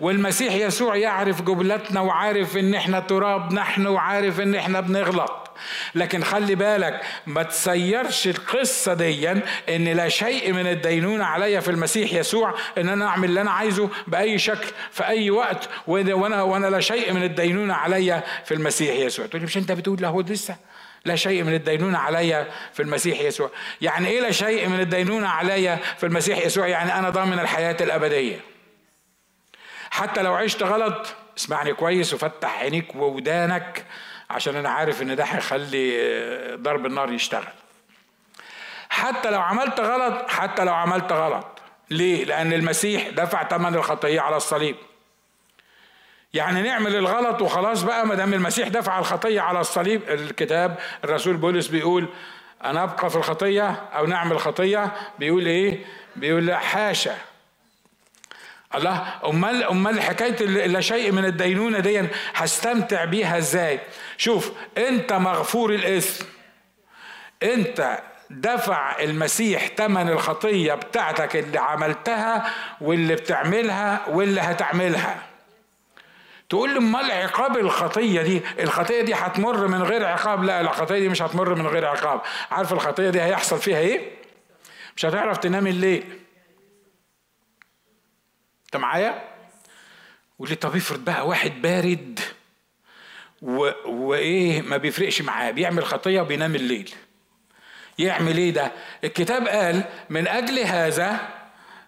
والمسيح يسوع يعرف جبلتنا وعارف إن إحنا تراب نحن وعارف إن إحنا بنغلط. لكن خلي بالك ما تسيرش القصة دي إن لا شيء من الدينونة عليا في المسيح يسوع إن أنا أعمل اللي أنا عايزه بأي شكل في أي وقت وأنا وأنا لا شيء من الدينونة عليا في المسيح يسوع. تقول مش أنت بتقول له لسه لا شيء من الدينونة عليا في المسيح يسوع. يعني إيه لا شيء من الدينونة عليا في المسيح يسوع؟ يعني أنا ضامن الحياة الأبدية. حتى لو عشت غلط اسمعني كويس وفتح عينيك وودانك. عشان أنا عارف إن ده هيخلي آه، ضرب النار يشتغل. حتى لو عملت غلط حتى لو عملت غلط. ليه؟ لأن المسيح دفع ثمن الخطيه على الصليب. يعني نعمل الغلط وخلاص بقى ما دام المسيح دفع الخطيه على الصليب الكتاب الرسول بولس بيقول أنا أبقى في الخطيه أو نعمل خطيه بيقول إيه؟ بيقول لا حاشا. الله امال أمال حكاية لا شيء من الدينونة دي هستمتع بيها إزاي؟ شوف أنت مغفور الإثم. أنت دفع المسيح ثمن الخطية بتاعتك اللي عملتها واللي بتعملها واللي هتعملها. تقول لي أمال عقاب الخطية دي؟ الخطية دي هتمر من غير عقاب؟ لا الخطية دي مش هتمر من غير عقاب. عارف الخطية دي هيحصل فيها إيه؟ مش هتعرف تنام الليل. معايا؟ ولي طب افرض بقى واحد بارد و... وايه ما بيفرقش معاه بيعمل خطية وبينام الليل. يعمل إيه ده؟ الكتاب قال من أجل هذا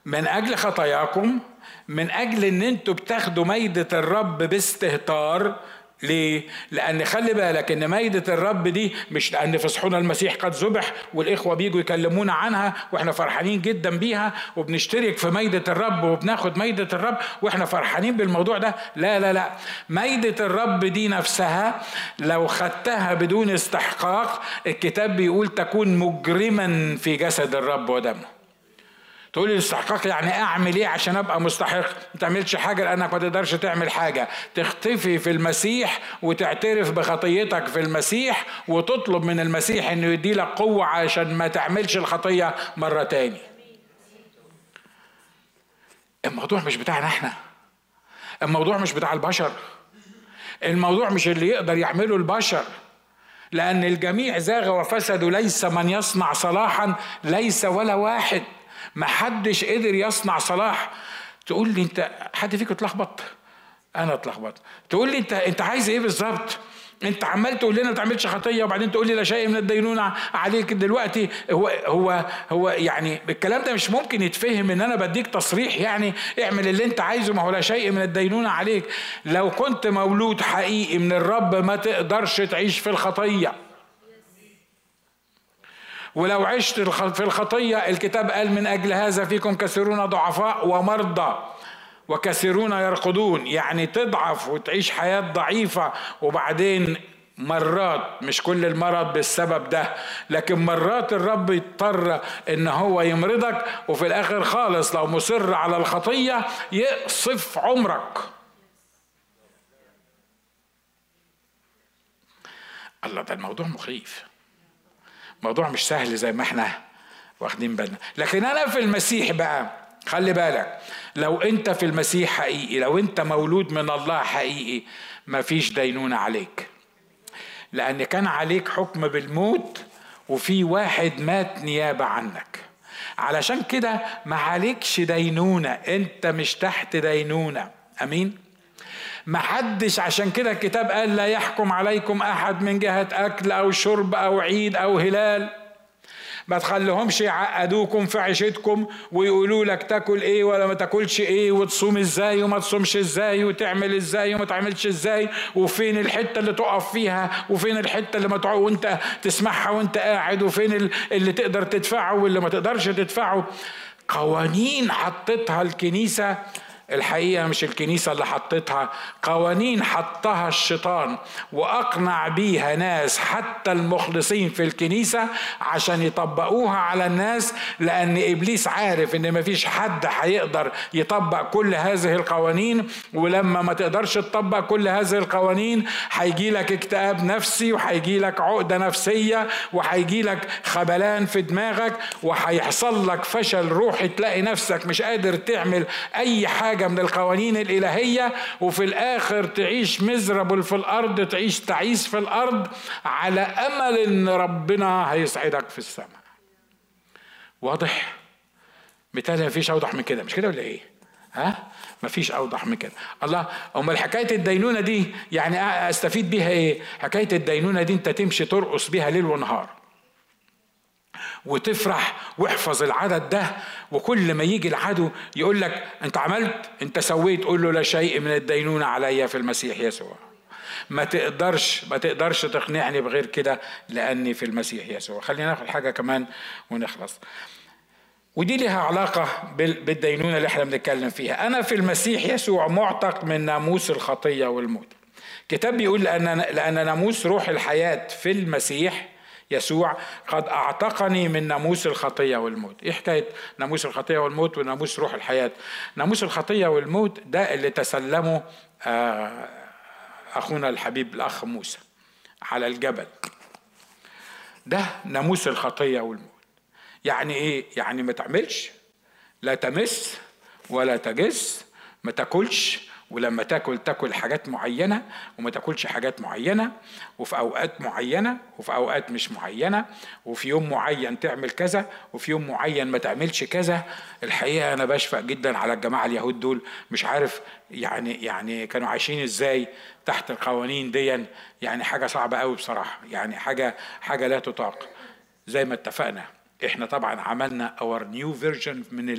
من أجل خطاياكم من أجل إن أنتوا بتاخدوا ميدة الرب باستهتار ليه؟ لأن خلي بالك إن ميدة الرب دي مش لأن فصحنا المسيح قد ذبح والإخوة بيجوا يكلمونا عنها وإحنا فرحانين جدا بيها وبنشترك في ميدة الرب وبناخد ميدة الرب وإحنا فرحانين بالموضوع ده. لا لا لا. ميدة الرب دي نفسها لو خدتها بدون استحقاق الكتاب بيقول تكون مجرما في جسد الرب ودمه. تقول لي الاستحقاق يعني أعمل إيه عشان أبقى مستحق؟ ما تعملش حاجة لأنك ما تقدرش تعمل حاجة. تختفي في المسيح وتعترف بخطيتك في المسيح وتطلب من المسيح إنه يدي لك قوة عشان ما تعملش الخطية مرة تاني. الموضوع مش بتاعنا إحنا. الموضوع مش بتاع البشر. الموضوع مش اللي يقدر يعمله البشر. لأن الجميع زاغ وفسدوا ليس من يصنع صلاحا ليس ولا واحد. ما حدش قدر يصنع صلاح. تقول لي انت حد فيكم اتلخبط؟ أنا اتلخبط. تقول لي انت انت عايز إيه بالظبط؟ انت عمال تقول لنا ما تعملش خطية وبعدين تقول لي لا شيء من الدينونة عليك دلوقتي. هو هو هو يعني الكلام ده مش ممكن يتفهم ان أنا بديك تصريح يعني اعمل اللي انت عايزه ما هو لا شيء من الدينونة عليك. لو كنت مولود حقيقي من الرب ما تقدرش تعيش في الخطية. ولو عشت في الخطية الكتاب قال من أجل هذا فيكم كثيرون ضعفاء ومرضى. وكثيرون يرقدون. يعني تضعف وتعيش حياة ضعيفة. وبعدين مرات مش كل المرض بالسبب ده لكن مرات الرب يضطر إن هو يمرضك. وفي الآخر خالص لو مصر على الخطية يقصف عمرك. الله ده الموضوع مخيف. موضوع مش سهل زي ما إحنا واخدين بالنا. لكن أنا في المسيح بقى خلي بالك لو انت في المسيح حقيقي لو انت مولود من الله حقيقي مفيش دينونة عليك. لأن كان عليك حكم بالموت وفي واحد مات نيابة عنك. علشان كده ما عليكش دينونة انت مش تحت دينونة. أمين؟ ما حدش عشان كده الكتاب قال لا يحكم عليكم أحد من جهة أكل أو شرب أو عيد أو هلال. ما تخليهمش يعقدوكم في عيشتكم ويقولوا لك تاكل إيه ولا ما تاكلش إيه وتصوم إزاي وما تصومش إزاي وتعمل إزاي وما تعملش إزاي وفين الحتة اللي تقف فيها وفين الحتة اللي ما وأنت تسمعها وأنت قاعد وفين اللي تقدر تدفعه واللي ما تقدرش تدفعه. قوانين حطتها الكنيسة الحقيقة مش الكنيسة اللي حطتها قوانين حطها الشيطان وأقنع بيها ناس حتى المخلصين في الكنيسة عشان يطبقوها على الناس لأن إبليس عارف إن مفيش حد هيقدر يطبق كل هذه القوانين ولما ما تقدرش تطبق كل هذه القوانين هيجي لك اكتئاب نفسي وهيجي لك عقدة نفسية وهيجي لك خبلان في دماغك وهيحصل لك فشل روحي تلاقي نفسك مش قادر تعمل أي حاجة حاجة من القوانين الإلهية وفي الآخر تعيش مزربل في الأرض تعيش تعيس في الأرض على أمل إن ربنا هيسعدك في السماء. واضح؟ بالتالي مفيش أوضح من كده مش كده ولا إيه؟ ها؟ مفيش أوضح من كده. الله أمال حكاية الدينونة دي يعني أستفيد بيها إيه؟ حكاية الدينونة دي أنت تمشي ترقص بيها ليل ونهار. وتفرح واحفظ العدد ده. وكل ما يجي العدو يقول لك انت عملت انت سويت. قول له لا شيء من الدينونة علي في المسيح يسوع. ما تقدرش ما تقدرش تقنعني بغير كده لأني في المسيح يسوع. خلينا ناخد حاجة كمان ونخلص. ودي لها علاقة بالدينونة اللي إحنا بنتكلم فيها. أنا في المسيح يسوع معتق من ناموس الخطية والموت. كتاب بيقول لأن, لأن ناموس روح الحياة في المسيح يسوع قد أعتقني من ناموس الخطية والموت. إيه حكاية ناموس الخطية والموت وناموس روح الحياة؟ ناموس الخطية والموت ده اللي تسلمه آه، أخونا الحبيب الأخ موسى على الجبل. ده ناموس الخطية والموت. يعني إيه؟ يعني ما تعملش لا تمس ولا تجس ما تاكلش ولما تاكل تاكل حاجات معينة وما تاكلش حاجات معينة وفي أوقات معينة وفي أوقات مش معينة وفي يوم معين تعمل كذا وفي يوم معين ما تعملش كذا الحقيقة أنا بشفق جدا على الجماعة اليهود دول. مش عارف يعني يعني كانوا عايشين إزاي تحت القوانين دي يعني حاجة صعبة قوي بصراحة. يعني حاجة حاجة لا تطاق. زي ما اتفقنا إحنا طبعا عملنا our new version من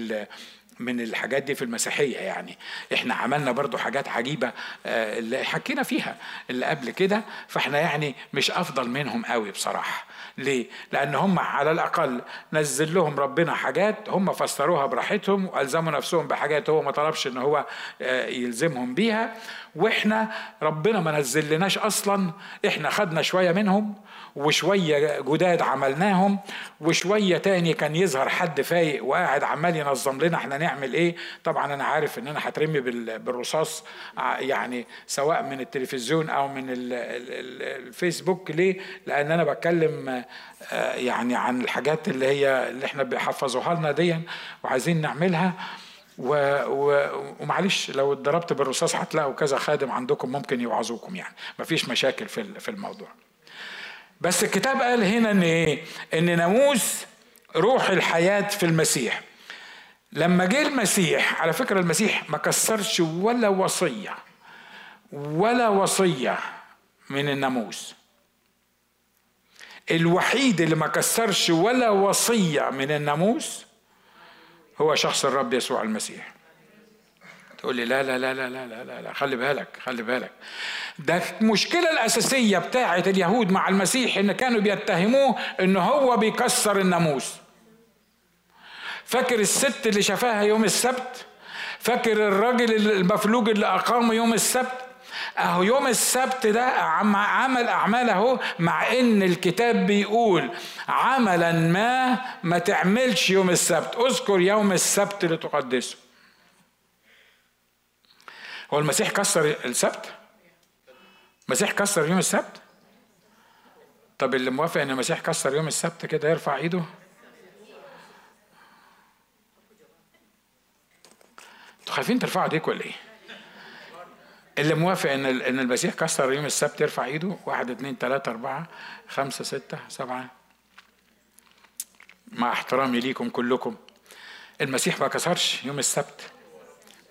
من الحاجات دي في المسيحية يعني. إحنا عملنا برضو حاجات عجيبة آه، اللي حكينا فيها اللي قبل كده فإحنا يعني مش أفضل منهم قوي بصراحة. ليه؟ لأن هم على الأقل نزل لهم ربنا حاجات هم فسروها براحتهم وألزموا نفسهم بحاجات هو ما طلبش إن هو آه، يلزمهم بيها. وإحنا ربنا ما نزل لناش أصلا إحنا خدنا شوية منهم وشوية جداد عملناهم وشوية تاني كان يظهر حد فايق وقاعد عمال ينظم لنا إحنا نعمل إيه. طبعا أنا عارف إن أنا هترمي بالرصاص يعني سواء من التلفزيون أو من الفيسبوك. ليه؟ لأن أنا بتكلم آه، يعني عن الحاجات اللي هي اللي إحنا بيحفظوها لنا دي وعايزين نعملها. و... و... ومعلش لو اتضربت بالرصاص هتلاقوا كذا خادم عندكم ممكن يوعظوكم يعني. مفيش مشاكل في في الموضوع. بس الكتاب قال هنا إن إيه؟ إن ناموس روح الحياة في المسيح. لما جه المسيح على فكرة المسيح ما كسرش ولا وصية ولا وصية من الناموس. الوحيد اللي ما كسرش ولا وصية من الناموس هو شخص الرب يسوع المسيح. تقول لي لا لا لا لا لا لا لا خلي بالك خلي بالك. ده المشكلة الأساسية بتاعة اليهود مع المسيح إن كانوا بيتهموه إن هو بيكسر الناموس. فاكر الست اللي شافاها يوم السبت؟ فاكر الراجل المفلوج اللي أقامه يوم السبت؟ أهو يوم السبت ده عمل أعمال أهو مع إن الكتاب بيقول عملا ما ما تعملش يوم السبت. اذكر يوم السبت لتقدسه هو المسيح كسر السبت؟ المسيح كسر يوم السبت؟ طب اللي موافق إن المسيح كسر يوم السبت كده يرفع إيده؟ أنتوا خايفين ترفعوا ايديك ولا إيه؟ اللي موافق إن إن المسيح كسر يوم السبت يرفع إيده؟ واحد اثنين ثلاثة أربعة خمسة ستة سبعة. مع احترامي ليكم كلكم. المسيح ما كسرش يوم السبت.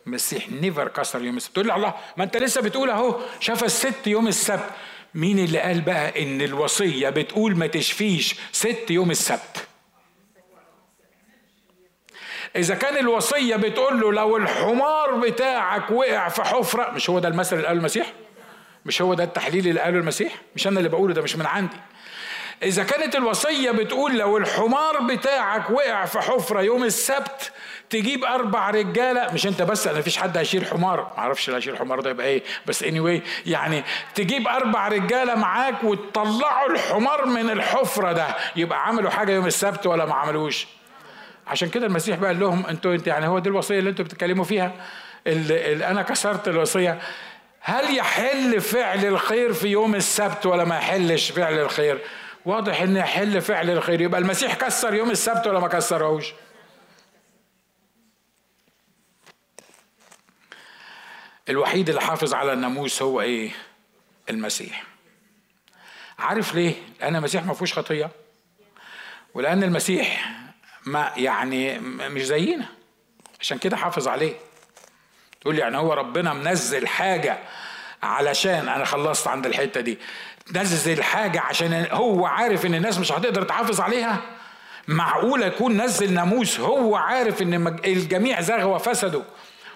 المسيح نيفر كسر يوم السبت. تقول لي الله ما أنت لسه بتقول أهو شاف الست يوم السبت. مين اللي قال بقى إن الوصية بتقول ما تشفيش ست يوم السبت؟ إذا كان الوصية بتقول له لو الحمار بتاعك وقع في حفرة مش هو ده المثل اللي قاله المسيح؟ مش هو ده التحليل اللي قاله المسيح؟ مش أنا اللي بقوله ده مش من عندي. إذا كانت الوصية بتقول لو الحمار بتاعك وقع في حفرة يوم السبت تجيب أربع رجالة مش أنت بس أنا فيش حد هيشيل حمار. ما أعرفش اللي هيشيل حمار ده يبقى إيه بس anyway يعني تجيب أربع رجالة معاك وتطلعوا الحمار من الحفرة ده. يبقى عملوا حاجة يوم السبت ولا ما عملوش. عشان كده المسيح بقى قال لهم أنتوا أنت يعني هو دي الوصية اللي أنتوا بتتكلموا فيها؟ اللي, اللي أنا كسرت الوصية. هل يحل فعل الخير في يوم السبت ولا ما يحلش فعل الخير؟ واضح ان يحل فعل الخير. يبقى المسيح كسر يوم السبت ولا ما كسرهوش الوحيد اللي حافظ على الناموس هو إيه؟ المسيح. عارف ليه؟ لأن المسيح ما فيهوش خطية. ولأن المسيح ما يعني مش زينا. عشان كده حافظ عليه. تقول لي يعني هو ربنا منزل حاجة علشان أنا خلصت عند الحتة دي. نزل حاجة عشان هو عارف إن الناس مش هتقدر تحافظ عليها. معقوله يكون نزل ناموس هو عارف إن الجميع زاغ وفسدوا.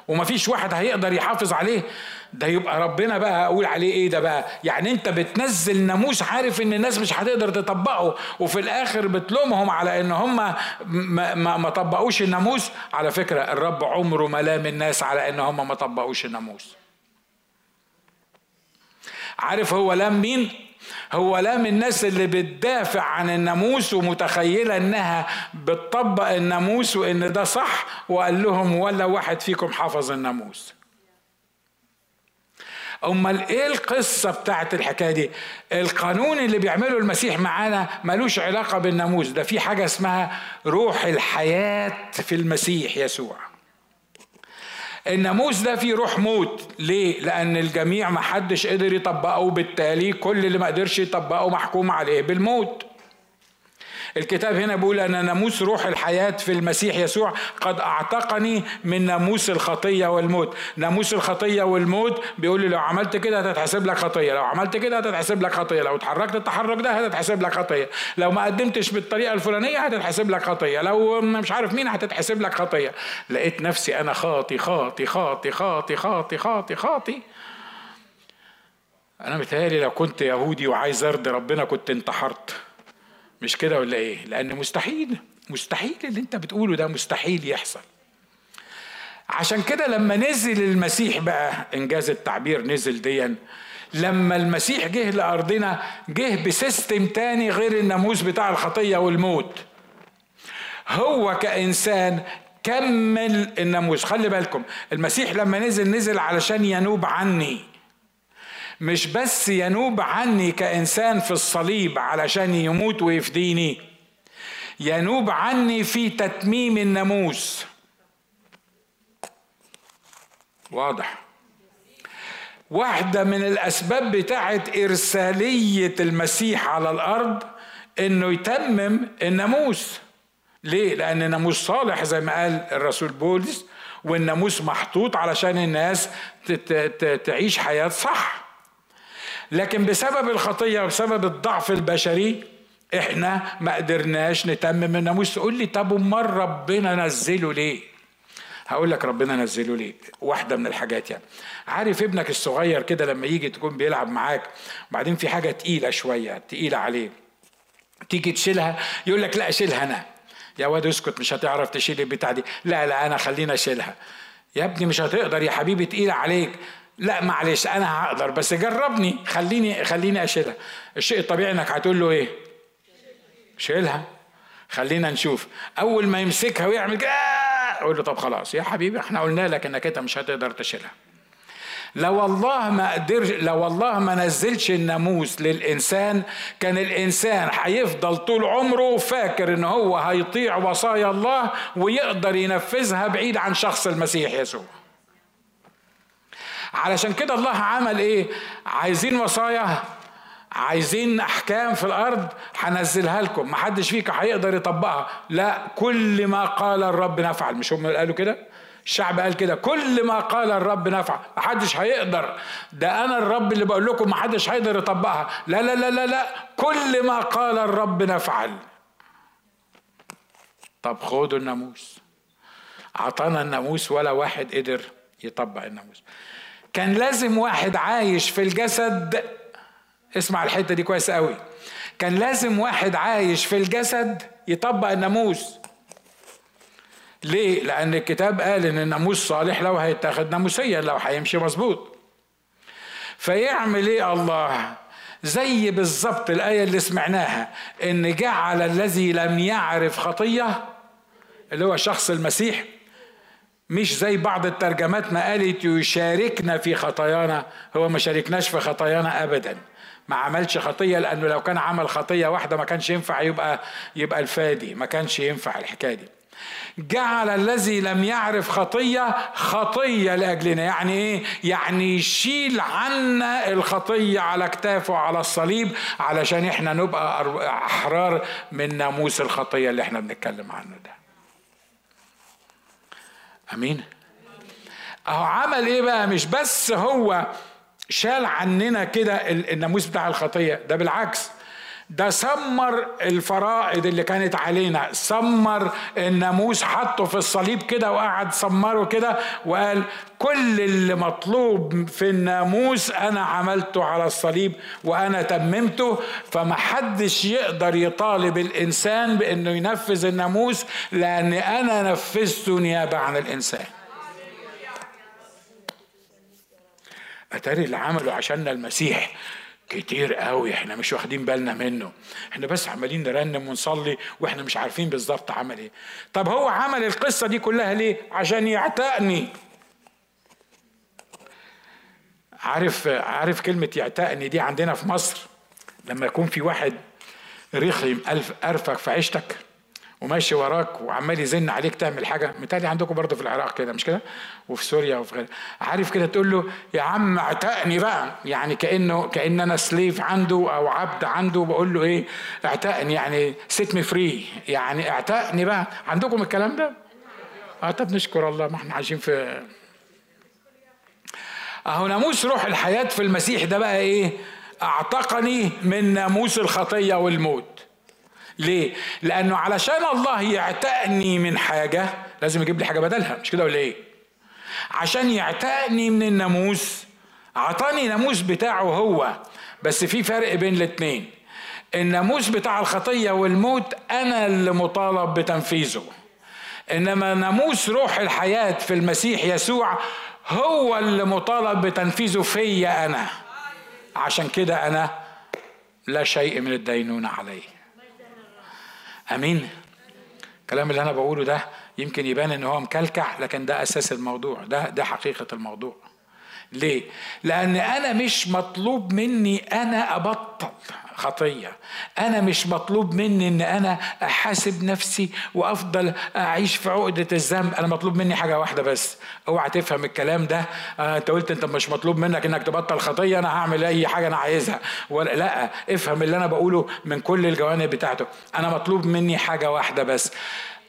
ومفيش واحد هيقدر يحافظ عليه. ده يبقى ربنا بقى أقول عليه إيه ده بقى؟ يعني أنت بتنزل ناموس عارف إن الناس مش هتقدر تطبقه. وفي الآخر بتلومهم على إن هم ما, ما, ما طبقوش الناموس. على فكرة الرب عمره ما لام الناس على إن هم ما طبقوش الناموس. عارف هو لام مين؟ هو لام الناس اللي بتدافع عن الناموس ومتخيلة إنها بتطبق الناموس وإن ده صح وقال لهم ولا واحد فيكم حفظ الناموس. أمال إيه القصة بتاعت الحكاية دي؟ القانون اللي بيعمله المسيح معانا ملوش علاقة بالناموس. ده في حاجة اسمها روح الحياة في المسيح يسوع. الناموس ده فيه روح موت. ليه؟ لأن الجميع ما حدش قدر يطبقه وبالتالي كل اللي ما قدرش يطبقه محكوم عليه بالموت. الكتاب هنا بيقول أن ناموس روح الحياة في المسيح يسوع قد أعتقني من ناموس الخطية والموت. ناموس الخطية والموت بيقول لي لو عملت كده هتتحسب لك خطية لو عملت كده هتتحسب لك خطية لو اتحركت التحرك ده هتتحسب لك خطية لو ما قدمتش بالطريقة الفلانية هتتحسب لك خطية لو مش عارف مين هتتحسب لك خطية. لقيت نفسي أنا خاطي خاطي خاطي خاطي خاطي خاطي خاطي. أنا متهيألي لو كنت يهودي وعايز أرضي ربنا كنت انتحرت. مش كده ولا إيه؟ لأن مستحيل مستحيل اللي أنت بتقوله ده مستحيل يحصل. عشان كده لما نزل المسيح بقى إنجاز التعبير نزل ديا لما المسيح جه لأرضنا جه بسيستم تاني غير الناموس بتاع الخطية والموت. هو كإنسان كمل الناموس. خلي بالكم المسيح لما نزل نزل علشان ينوب عني. مش بس ينوب عني كإنسان في الصليب علشان يموت ويفديني ينوب عني في تتميم الناموس. واضح. واحدة من الأسباب بتاعت إرسالية المسيح على الأرض إنه يتمم الناموس. ليه؟ لأن الناموس صالح زي ما قال الرسول بولس والناموس محطوط علشان الناس تعيش حياة صح. لكن بسبب الخطية وبسبب الضعف البشري إحنا ما قدرناش نتمم الناموس تقول لي طب أمال ربنا نزله ليه؟ هقول لك ربنا نزله ليه. واحدة من الحاجات يعني. عارف ابنك الصغير كده لما يجي تكون بيلعب معاك وبعدين في حاجة تقيلة شوية تقيلة عليه. تيجي تشيلها يقول لك لا اشيلها أنا. يا واد اسكت مش هتعرف تشيل البتاع دي. لا لا أنا خلينا أشيلها. يا ابني مش هتقدر يا حبيبي تقيلة عليك. لا معلش أنا هقدر بس جربني خليني خليني أشيلها. الشيء الطبيعي إنك هتقول له إيه؟ شيلها. خلينا نشوف. أول ما يمسكها ويعمل كده أقول له طب خلاص يا حبيبي إحنا قلنا لك إنك أنت مش هتقدر تشيلها. لو الله ما قدرش لو الله ما نزلش الناموس للإنسان كان الإنسان هيفضل طول عمره فاكر إن هو هيطيع وصايا الله ويقدر ينفذها بعيد عن شخص المسيح يسوع. علشان كده الله عمل إيه؟ عايزين وصايا عايزين أحكام في الأرض هنزلها لكم. محدش فيك هيقدر يطبقها. لا كل ما قال الرب نفعل. مش هم قالوا كده؟ الشعب قال كده. كل ما قال الرب نفع محدش هيقدر. ده أنا الرب اللي بقول لكم محدش هيقدر يطبقها. لا لا لا لا لا. كل ما قال الرب نفعل. طب خدوا الناموس. أعطانا الناموس ولا واحد قدر يطبق الناموس. كان لازم واحد عايش في الجسد اسمع الحتة دي كويس قوي كان لازم واحد عايش في الجسد يطبق الناموس ليه؟ لأن الكتاب قال إن الناموس صالح لو هيتاخد ناموسيا لو هيمشي مظبوط. فيعمل إيه الله؟ زي بالظبط الآية اللي سمعناها إن جعل الذي لم يعرف خطية اللي هو شخص المسيح مش زي بعض الترجمات ما قالت يشاركنا في خطايانا هو ما شاركناش في خطايانا أبدا. ما عملش خطية لأنه لو كان عمل خطية واحدة ما كانش ينفع يبقى يبقى الفادي ما كانش ينفع الحكاية دي. جعل الذي لم يعرف خطية خطية لأجلنا. يعني إيه؟ يعني يشيل عنا الخطية على كتافه على الصليب علشان إحنا نبقى أحرار من ناموس الخطية اللي إحنا بنتكلم عنه ده. أمين. أهو عمل إيه بقى؟ مش بس هو شال عننا كده الناموس بتاع الخطية ده بالعكس. ده سمر الفرائض اللي كانت علينا. سمر الناموس حطه في الصليب كده وقعد سمره كده وقال كل اللي مطلوب في الناموس أنا عملته على الصليب وأنا تممته. فمحدش يقدر يطالب الإنسان بإنه ينفذ الناموس لأن أنا نفذته نيابة عن الإنسان. أتاري اللي عمله عشاننا المسيح. كتير قوي. إحنا مش واخدين بالنا منه. إحنا بس عمالين نرنم ونصلي وإحنا مش عارفين بالظبط عمل إيه. طب هو عمل القصة دي كلها ليه؟ عشان يعتقني. عارف عارف كلمة يعتقني دي عندنا في مصر؟ لما يكون في واحد رخم قارفك في عيشتك وماشي وراك وعمال يزن عليك تعمل حاجة. متهيألي عندكم برضه في العراق كده مش كده؟ وفي سوريا وفي غيرها. عارف كده تقول له يا عم اعتقني بقى. يعني كأنه كأن أنا slave عنده أو عبد عنده بقول له إيه؟ اعتقني. يعني set me free يعني اعتقني بقى. عندكم الكلام ده؟ آه طب نشكر الله. ما إحنا عايشين في أهو ناموس روح الحياة في المسيح ده بقى إيه؟ أعتقني من ناموس الخطية والموت. ليه؟ لأنه علشان الله يعتقني من حاجة لازم يجيب لي حاجة بدلها مش كده ولا إيه؟ عشان يعتقني من الناموس أعطاني ناموس بتاعه هو بس في فرق بين الاتنين الناموس بتاع الخطية والموت أنا اللي مطالب بتنفيذه إنما ناموس روح الحياة في المسيح يسوع هو اللي مطالب بتنفيذه فيا أنا عشان كده أنا لا شيء من الدينونة عليه آمين. الكلام اللي أنا بقوله ده يمكن يبان إن هو مكلكع لكن ده أساس الموضوع ده ده حقيقة الموضوع. ليه؟ لأن أنا مش مطلوب مني أنا أبطل. خطية. أنا مش مطلوب مني إن أنا أحاسب نفسي وأفضل أعيش في عقدة الذنب. أنا مطلوب مني حاجة واحدة بس. أوعى تفهم الكلام ده. آه أنت قلت أنت مش مطلوب منك إنك تبطل خطية. أنا هعمل أي حاجة أنا عايزها. ولا لا افهم اللي أنا بقوله من كل الجوانب بتاعته. أنا مطلوب مني حاجة واحدة بس.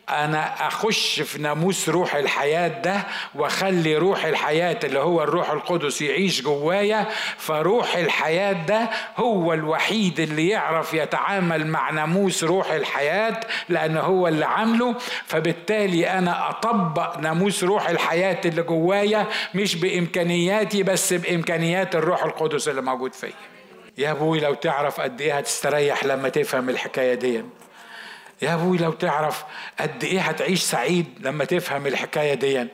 أنا أخش في ناموس روح الحياة ده وأخلي روح الحياة اللي هو الروح القدس يعيش جوايا فروح الحياة ده هو الوحيد اللي يعرف يتعامل مع ناموس روح الحياة لأن هو اللي عامله. فبالتالي أنا أطبق ناموس روح الحياة اللي جوايا مش بإمكانياتي بس بإمكانيات الروح القدس اللي موجود فيا. يا أبوي لو تعرف قد إيه هتستريح لما تفهم الحكاية دي. يا أبوي لو تعرف قد إيه هتعيش سعيد لما تفهم الحكاية دي.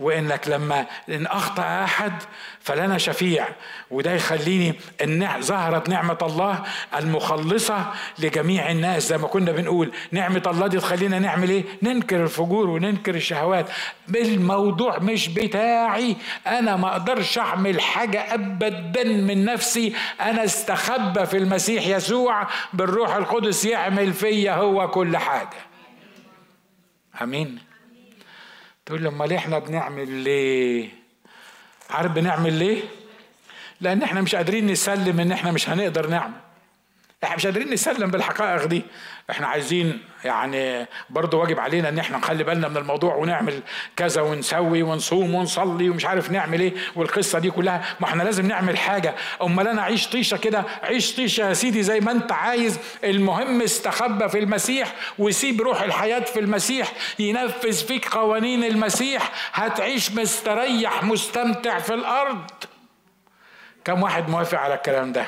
وإنك لما إن أخطأ أحد فلنا شفيع. وده يخليني إن ظهرت نعمة الله المخلصة لجميع الناس. زي ما كنا بنقول نعمة الله دي تخلينا نعمل إيه؟ ننكر الفجور وننكر الشهوات. الموضوع مش بتاعي. أنا ما أقدرش أعمل حاجة ابدا من نفسي. أنا استخبى في المسيح يسوع. بالروح القدس يعمل فيا هو كل حاجة آمين تقول لي أمال إحنا بنعمل ليه عارف بنعمل ليه؟ لأن إحنا مش قادرين نسلم إن إحنا مش هنقدر نعمل. إحنا مش قادرين نسلم بالحقائق دي. إحنا عايزين يعني برضه واجب علينا إن إحنا نخلي بالنا من الموضوع ونعمل كذا ونسوي ونصوم ونصلي ومش عارف نعمل إيه والقصة دي كلها. ما إحنا لازم نعمل حاجة. أمال أنا عيش طيشة كده؟ عيش طيشة يا سيدي زي ما أنت عايز. المهم استخبى في المسيح وسيب روح الحياة في المسيح. ينفذ فيك قوانين المسيح. هتعيش مستريح مستمتع في الأرض. كم واحد موافق على الكلام ده؟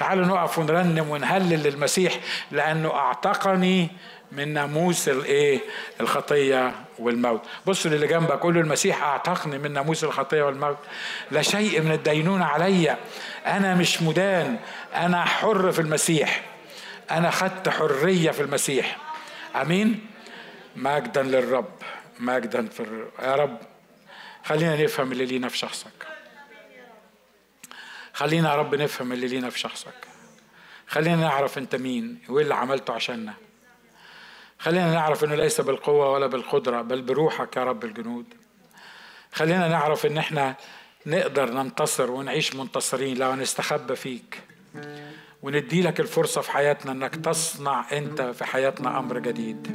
تعالوا نقف ونرنم ونهلل للمسيح لأنه أعتقني من ناموس الايه الخطية والموت. بصوا للي جنبك له المسيح أعتقني من ناموس الخطية والموت. لا شيء من الدينونه عليا أنا مش مدان أنا حر في المسيح. أنا خدت حرية في المسيح. آمين؟ مجدا للرب مجدا في الرب. يا رب خلينا نفهم اللي لينا في شخصك. خلينا يا رب نفهم اللي لينا في شخصك. خلينا نعرف انت مين وإيه اللي عملته عشاننا. خلينا نعرف إنه ليس بالقوة ولا بالقدرة بل بروحك يا رب الجنود. خلينا نعرف إن إحنا نقدر ننتصر ونعيش منتصرين لو نستخبى فيك. وندي لك الفرصة في حياتنا إنك تصنع أنت في حياتنا أمر جديد.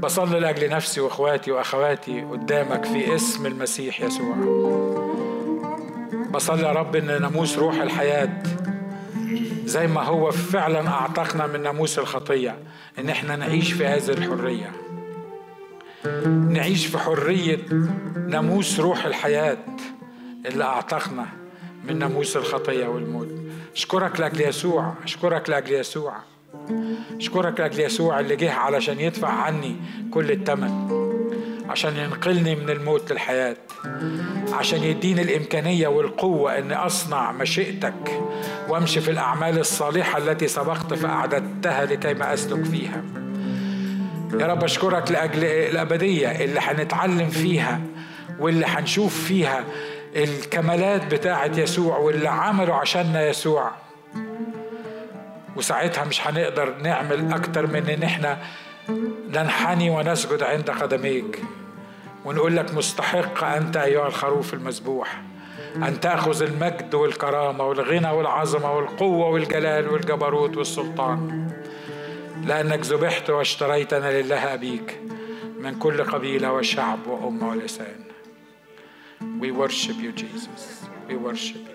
بصلي لأجل نفسي وإخواتي وأخواتي قدامك في اسم المسيح يسوع. بصلي يا رب إن ناموس روح الحياة زي ما هو فعلا أعتقنا من ناموس الخطية إن إحنا نعيش في هذه الحرية. نعيش في حرية ناموس روح الحياة اللي أعتقنا من ناموس الخطية والموت. أشكرك لأجل يسوع أشكرك لأجل يسوع. أشكرك لأجل يسوع اللي جه علشان يدفع عني كل الثمن عشان ينقلني من الموت للحياة عشان يديني الإمكانية والقوة أن أصنع مشيئتك وأمشي في الأعمال الصالحة التي سبقت فأعددتها لكي ما أسلك فيها. يا رب أشكرك لأجل الأبدية اللي هنتعلم فيها واللي هنشوف فيها الكمالات بتاعة يسوع واللي عمله عشاننا يسوع. وساعتها مش هنقدر نعمل أكتر من إن إحنا ننحني ونسجد عند قدميك ونقول لك مستحق أنت أيها الخروف المذبوح أن تأخذ المجد والكرامة والغنى والعظمة والقوة والجلال والجبروت والسلطان. لأنك ذبحت واشتريتنا لله أبيك من كل قبيلة وشعب وأمة ولسان. We worship you Jesus. We worship you.